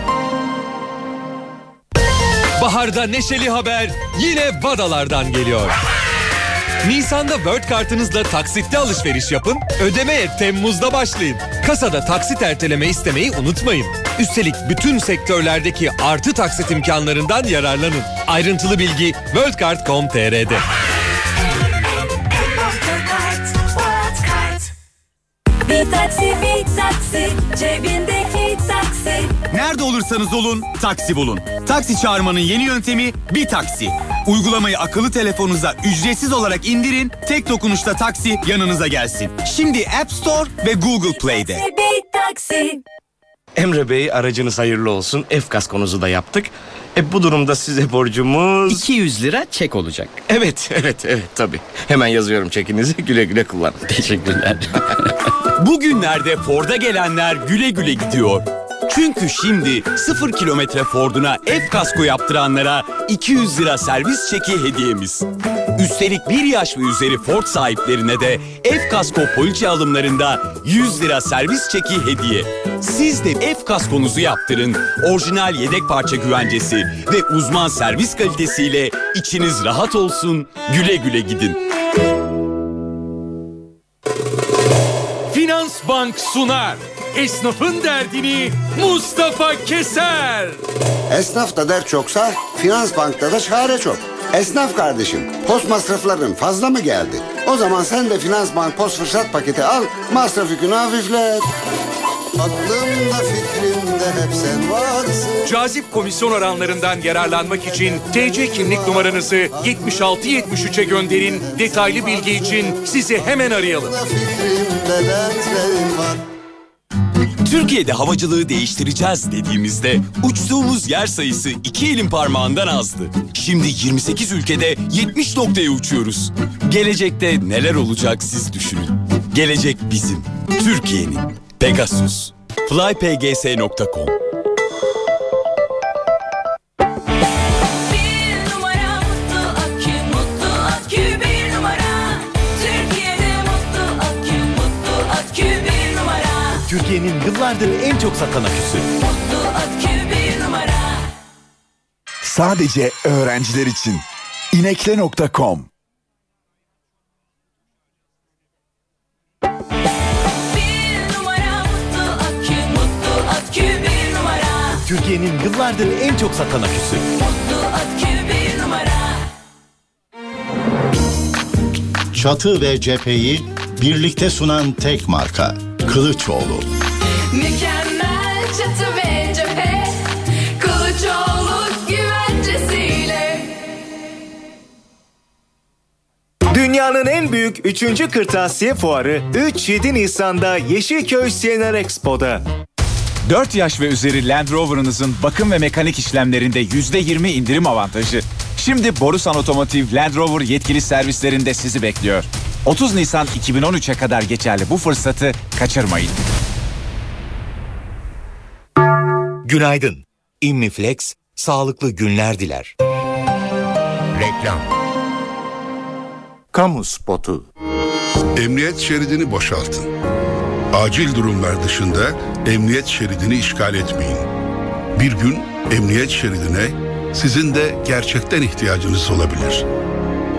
Baharda neşeli haber yine Vadalar'dan geliyor. Nisan'da World kartınızla taksitte alışveriş yapın, ödemeye Temmuz'da başlayın. Kasada taksit erteleme istemeyi unutmayın. Üstelik bütün sektörlerdeki artı taksit imkanlarından yararlanın. Ayrıntılı bilgi worldcard.com.tr'de. Bir taksi bir taksi Cebindeki taksi Nerede olursanız olun taksi bulun. Taksi çağırmanın yeni yöntemi bir taksi. Uygulamayı akıllı telefonunuza ücretsiz olarak indirin, tek dokunuşta taksi yanınıza gelsin. Şimdi App Store ve Google Play'de. Bir taksi Emre Bey aracınız hayırlı olsun. F kaskonuzu da yaptık. E bu durumda size borcumuz... 200 lira çek olacak. Evet, evet, evet tabii. Hemen yazıyorum çekinizi. Güle güle kullanın. Teşekkürler. Bugünlerde Ford'a gelenler güle güle gidiyor. Çünkü şimdi 0 kilometre Ford'una F kasko yaptıranlara 200 lira servis çeki hediyemiz. Üstelik bir yaş ve üzeri Ford sahiplerine de F kasko poliçe alımlarında 100 lira servis çeki hediye. Siz de F kaskonuzu yaptırın. Orijinal yedek parça güvencesi ve uzman servis kalitesiyle içiniz rahat olsun. Güle güle gidin. Finans Bank sunar. Esnafın derdini Mustafa Keser. Esnafta dert çoksa Finans Bank'ta da çare çok. Esnaf kardeşim, post masrafların fazla mı geldi? O zaman sen de Finans Bank post fırsat paketi al, masraf yükünü hafiflet. Aklımda fikrimde hep sen varsın. Cazip komisyon oranlarından yararlanmak için TC kimlik numaranızı 7673'e gönderin. Detaylı bilgi için sizi hemen arayalım. Fikrimde dertlerim var. Türkiye'de havacılığı değiştireceğiz dediğimizde uçtuğumuz yer sayısı iki elin parmağından azdı. Şimdi 28 ülkede 70 noktaya uçuyoruz. Gelecekte neler olacak siz düşünün. Gelecek bizim. Türkiye'nin. Pegasus flypgs.com Türkiye'nin yıllardır en çok satan aküsü. Akü. Sadece öğrenciler için. inekle.com Türkiye'nin yıllardır en çok satan aküsü. Mutlu akü bir numara. Çatı ve cepheyi birlikte sunan tek marka. Kılıçoğlu. Mükemmel çatı ve cephe. Kılıçoğlu güvencesiyle. Dünyanın en büyük 3. kırtasiye fuarı 3-7 Nisan'da Yeşilköy CNR Expo'da. 4 yaş ve üzeri Land Rover'ınızın bakım ve mekanik işlemlerinde %20 indirim avantajı. Şimdi Borusan Otomotiv Land Rover yetkili servislerinde sizi bekliyor. 30 Nisan 2013'e kadar geçerli bu fırsatı kaçırmayın. Günaydın. İmmiflex sağlıklı günler diler. Reklam. Kamu spotu. Emniyet şeridini boşaltın. Acil durumlar dışında emniyet şeridini işgal etmeyin. Bir gün emniyet şeridine sizin de gerçekten ihtiyacınız olabilir.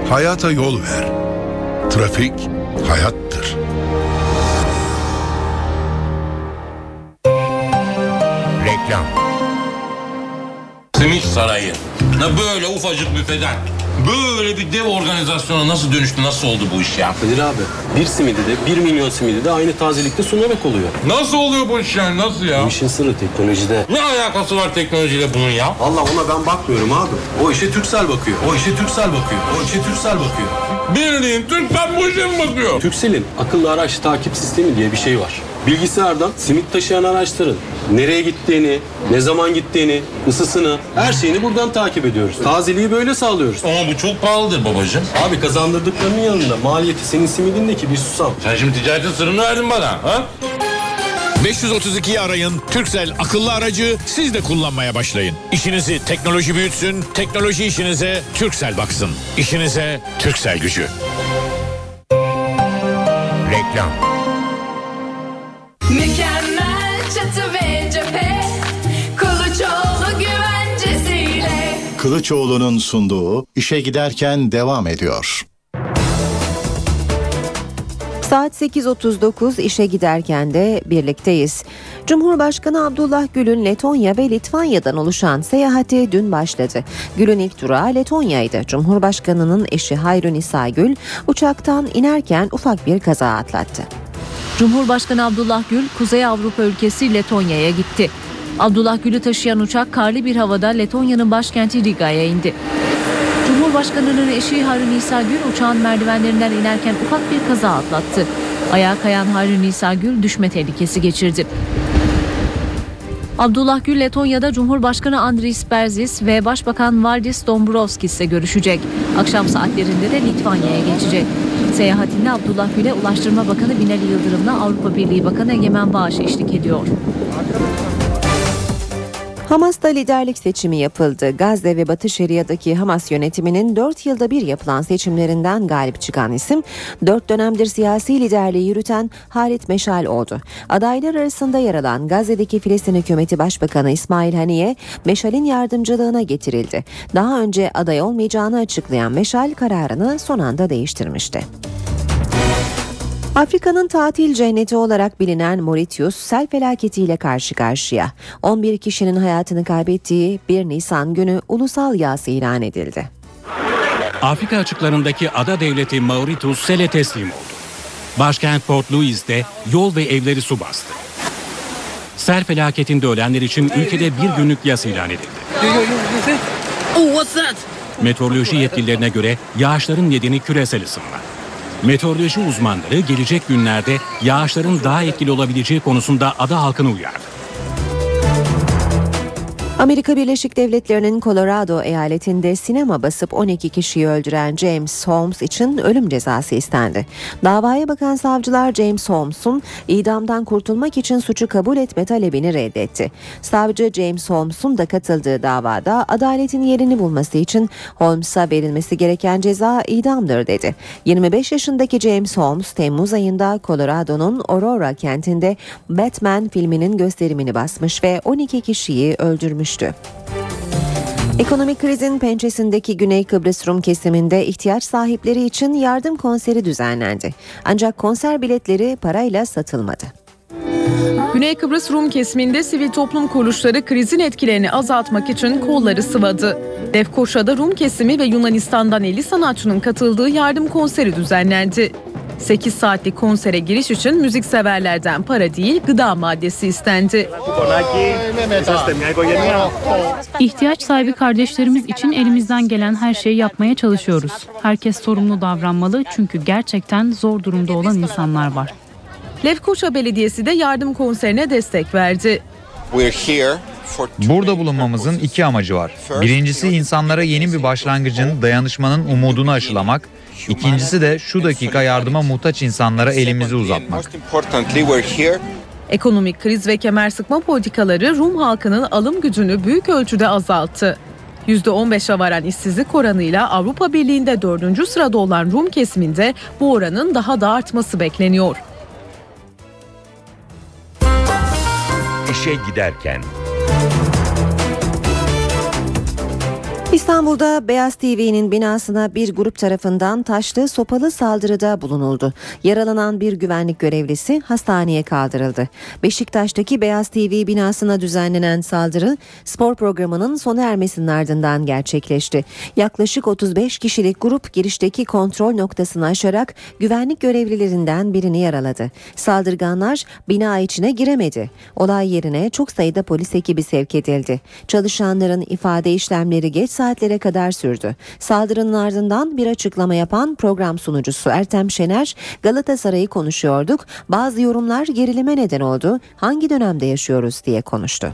Hayata yol ver. Trafik hayattır. Reklam. Simit Sarayı. Na böyle ufacık büfeden böyle bir dev organizasyona nasıl dönüştü, nasıl oldu bu iş ya? Kadir abi bir simidi de bir milyon simidi de aynı tazelikte sunarak oluyor. Nasıl oluyor bu iş yani, nasıl ya? Bu işin sırrı teknolojide. Ne alakası var teknolojiyle bunun ya? Valla ona ben bakmıyorum abi. O işe Türksel bakıyor. O işe Türksel bakıyor. O işe Türksel bakıyor. Bildiğin Türkmen bu işe mi bakıyor? Türksel'in akıllı araç takip sistemi diye bir şey var. Bilgisayardan simit taşıyan araçların nereye gittiğini, ne zaman gittiğini, ısısını, her şeyini buradan takip ediyoruz. Tazeliği böyle sağlıyoruz. Ama bu çok pahalıdır babacığım. Abi kazandırdıklarının yanında maliyeti senin simidindeki bir susam. Sen şimdi ticaretin sırrını verdin bana. Ha? 532'yi arayın. Türksel akıllı aracı siz de kullanmaya başlayın. İşinizi teknoloji büyütsün, teknoloji işinize Türksel baksın. İşinize Türksel gücü. Reklam. Kılıçoğlu'nun sunduğu işe giderken devam ediyor. Saat 8.39 işe giderken de birlikteyiz. Cumhurbaşkanı Abdullah Gül'ün Letonya ve Litvanya'dan oluşan seyahati dün başladı. Gül'ün ilk durağı Letonya'ydı. Cumhurbaşkanının eşi Hayrun İsa Gül uçaktan inerken ufak bir kaza atlattı. Cumhurbaşkanı Abdullah Gül Kuzey Avrupa ülkesi Letonya'ya gitti. Abdullah Gül'ü taşıyan uçak karlı bir havada Letonya'nın başkenti Riga'ya indi. Cumhurbaşkanının eşi Harun İsa Gül uçağın merdivenlerinden inerken ufak bir kaza atlattı. Ayağa kayan Harun İsa Gül düşme tehlikesi geçirdi. Abdullah Gül Letonya'da Cumhurbaşkanı Andris Berzis ve Başbakan Valdis Dombrovskis ile görüşecek. Akşam saatlerinde de Litvanya'ya geçecek. Seyahatinde Abdullah Gül'e Ulaştırma Bakanı Binali Yıldırım'la Avrupa Birliği Bakanı Egemen Bağış eşlik ediyor. Hamas'ta liderlik seçimi yapıldı. Gazze ve Batı Şeria'daki Hamas yönetiminin 4 yılda bir yapılan seçimlerinden galip çıkan isim 4 dönemdir siyasi liderliği yürüten Halit Meşal oldu. Adaylar arasında yer alan Gazze'deki Filistin Hükümeti Başbakanı İsmail Haniye Meşal'in yardımcılığına getirildi. Daha önce aday olmayacağını açıklayan Meşal kararını son anda değiştirmişti. Afrika'nın tatil cenneti olarak bilinen Mauritius sel felaketiyle karşı karşıya. 11 kişinin hayatını kaybettiği 1 Nisan günü ulusal yas ilan edildi. Afrika açıklarındaki ada devleti Mauritius sele teslim oldu. Başkent Port Louis'te yol ve evleri su bastı. Sel felaketinde ölenler için ülkede bir günlük yas ilan edildi. Meteoroloji yetkililerine göre yağışların nedeni küresel ısınma. Meteoroloji uzmanları gelecek günlerde yağışların daha etkili olabileceği konusunda ada halkını uyardı. Amerika Birleşik Devletleri'nin Colorado eyaletinde sinema basıp 12 kişiyi öldüren James Holmes için ölüm cezası istendi. Davaya bakan savcılar James Holmes'un idamdan kurtulmak için suçu kabul etme talebini reddetti. Savcı James Holmes'un da katıldığı davada adaletin yerini bulması için Holmes'a verilmesi gereken ceza idamdır dedi. 25 yaşındaki James Holmes Temmuz ayında Colorado'nun Aurora kentinde Batman filminin gösterimini basmış ve 12 kişiyi öldürmüştü. Ekonomik krizin pençesindeki Güney Kıbrıs Rum kesiminde ihtiyaç sahipleri için yardım konseri düzenlendi. Ancak konser biletleri parayla satılmadı. Güney Kıbrıs Rum kesiminde sivil toplum kuruluşları krizin etkilerini azaltmak için kolları sıvadı. Lefkoşa'da Rum kesimi ve Yunanistan'dan 50 sanatçının katıldığı yardım konseri düzenlendi. 8 saatlik konsere giriş için müzikseverlerden para değil gıda maddesi istendi. İhtiyaç sahibi kardeşlerimiz için elimizden gelen her şeyi yapmaya çalışıyoruz. Herkes sorumlu davranmalı çünkü gerçekten zor durumda olan insanlar var. Lefkoşa Belediyesi de yardım konserine destek verdi. Burada bulunmamızın iki amacı var. Birincisi insanlara yeni bir başlangıcın, dayanışmanın umudunu aşılamak. İkincisi de şu dakika yardıma muhtaç insanlara elimizi uzatmak. Ekonomik kriz ve kemer sıkma politikaları Rum halkının alım gücünü büyük ölçüde azalttı. %15'e varan işsizlik oranıyla Avrupa Birliği'nde dördüncü sırada olan Rum kesiminde bu oranın daha da artması bekleniyor. İşe giderken İstanbul'da Beyaz TV'nin binasına bir grup tarafından taşlı sopalı saldırıda bulunuldu. Yaralanan bir güvenlik görevlisi hastaneye kaldırıldı. Beşiktaş'taki Beyaz TV binasına düzenlenen saldırı spor programının sona ermesinin ardından gerçekleşti. Yaklaşık 35 kişilik grup girişteki kontrol noktasını aşarak güvenlik görevlilerinden birini yaraladı. Saldırganlar bina içine giremedi. Olay yerine çok sayıda polis ekibi sevk edildi. Çalışanların ifade işlemleri geç saatlere kadar sürdü. Saldırının ardından bir açıklama yapan program sunucusu Ertem Şener, Galatasaray'ı konuşuyorduk. Bazı yorumlar gerilime neden oldu. Hangi dönemde yaşıyoruz diye konuştu.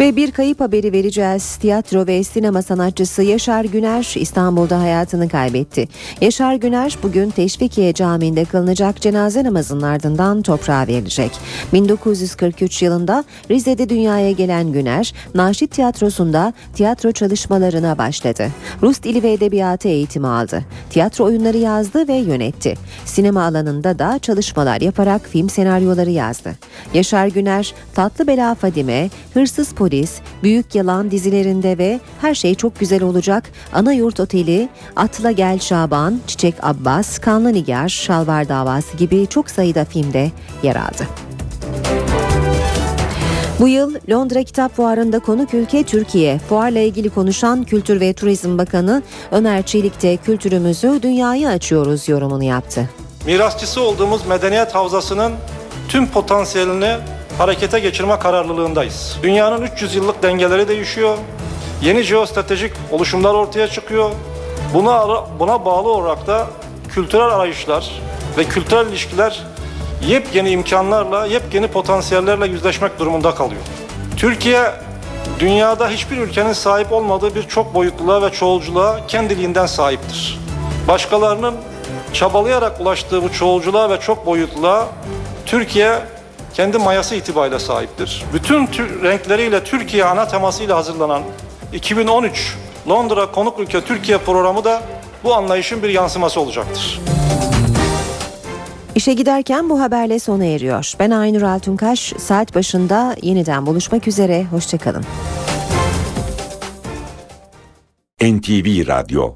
Ve bir kayıp haberi vereceğiz. Tiyatro ve sinema sanatçısı Yaşar Güner İstanbul'da hayatını kaybetti. Yaşar Güner bugün Teşvikiye Camii'nde kılınacak cenaze namazının ardından toprağa verilecek. 1943 yılında Rize'de dünyaya gelen Güner, Naşit Tiyatrosu'nda tiyatro çalışmalarına başladı. Rus dili ve edebiyatı eğitimi aldı. Tiyatro oyunları yazdı ve yönetti. Sinema alanında da çalışmalar yaparak film senaryoları yazdı. Yaşar Güner, Tatlı Bela Fadime, Hırsız Polis, Büyük Yalan dizilerinde ve Her Şey Çok Güzel Olacak, Ana Yurt Oteli, Atla Gel Şaban, Çiçek Abbas, Kanlı Nigar, Şalvar Davası gibi çok sayıda filmde yer aldı. Bu yıl Londra Kitap Fuarı'nda konuk ülke Türkiye. Fuarla ilgili konuşan Kültür ve Turizm Bakanı Ömer Çelik de kültürümüzü dünyaya açıyoruz yorumunu yaptı. Mirasçısı olduğumuz medeniyet havzasının tüm potansiyelini harekete geçirme kararlılığındayız. Dünyanın 300 yıllık dengeleri değişiyor. Yeni jeostratejik oluşumlar ortaya çıkıyor. Buna buna bağlı olarak da kültürel arayışlar ve kültürel ilişkiler yepyeni imkanlarla, yepyeni potansiyellerle yüzleşmek durumunda kalıyor. Türkiye dünyada hiçbir ülkenin sahip olmadığı bir çok boyutluluğa ve çoğulculuğa kendiliğinden sahiptir. Başkalarının çabalayarak ulaştığı bu çoğulculuğa ve çok boyutluluğa Türkiye kendi mayası itibariyle sahiptir. Bütün tür renkleriyle Türkiye ana temasıyla hazırlanan 2013 Londra Konuk Ülke Türkiye programı da bu anlayışın bir yansıması olacaktır. İşe giderken bu haberle sona eriyor. Ben Aynur Altunkaş. Saat başında yeniden buluşmak üzere. Hoşçakalın. NTV Radyo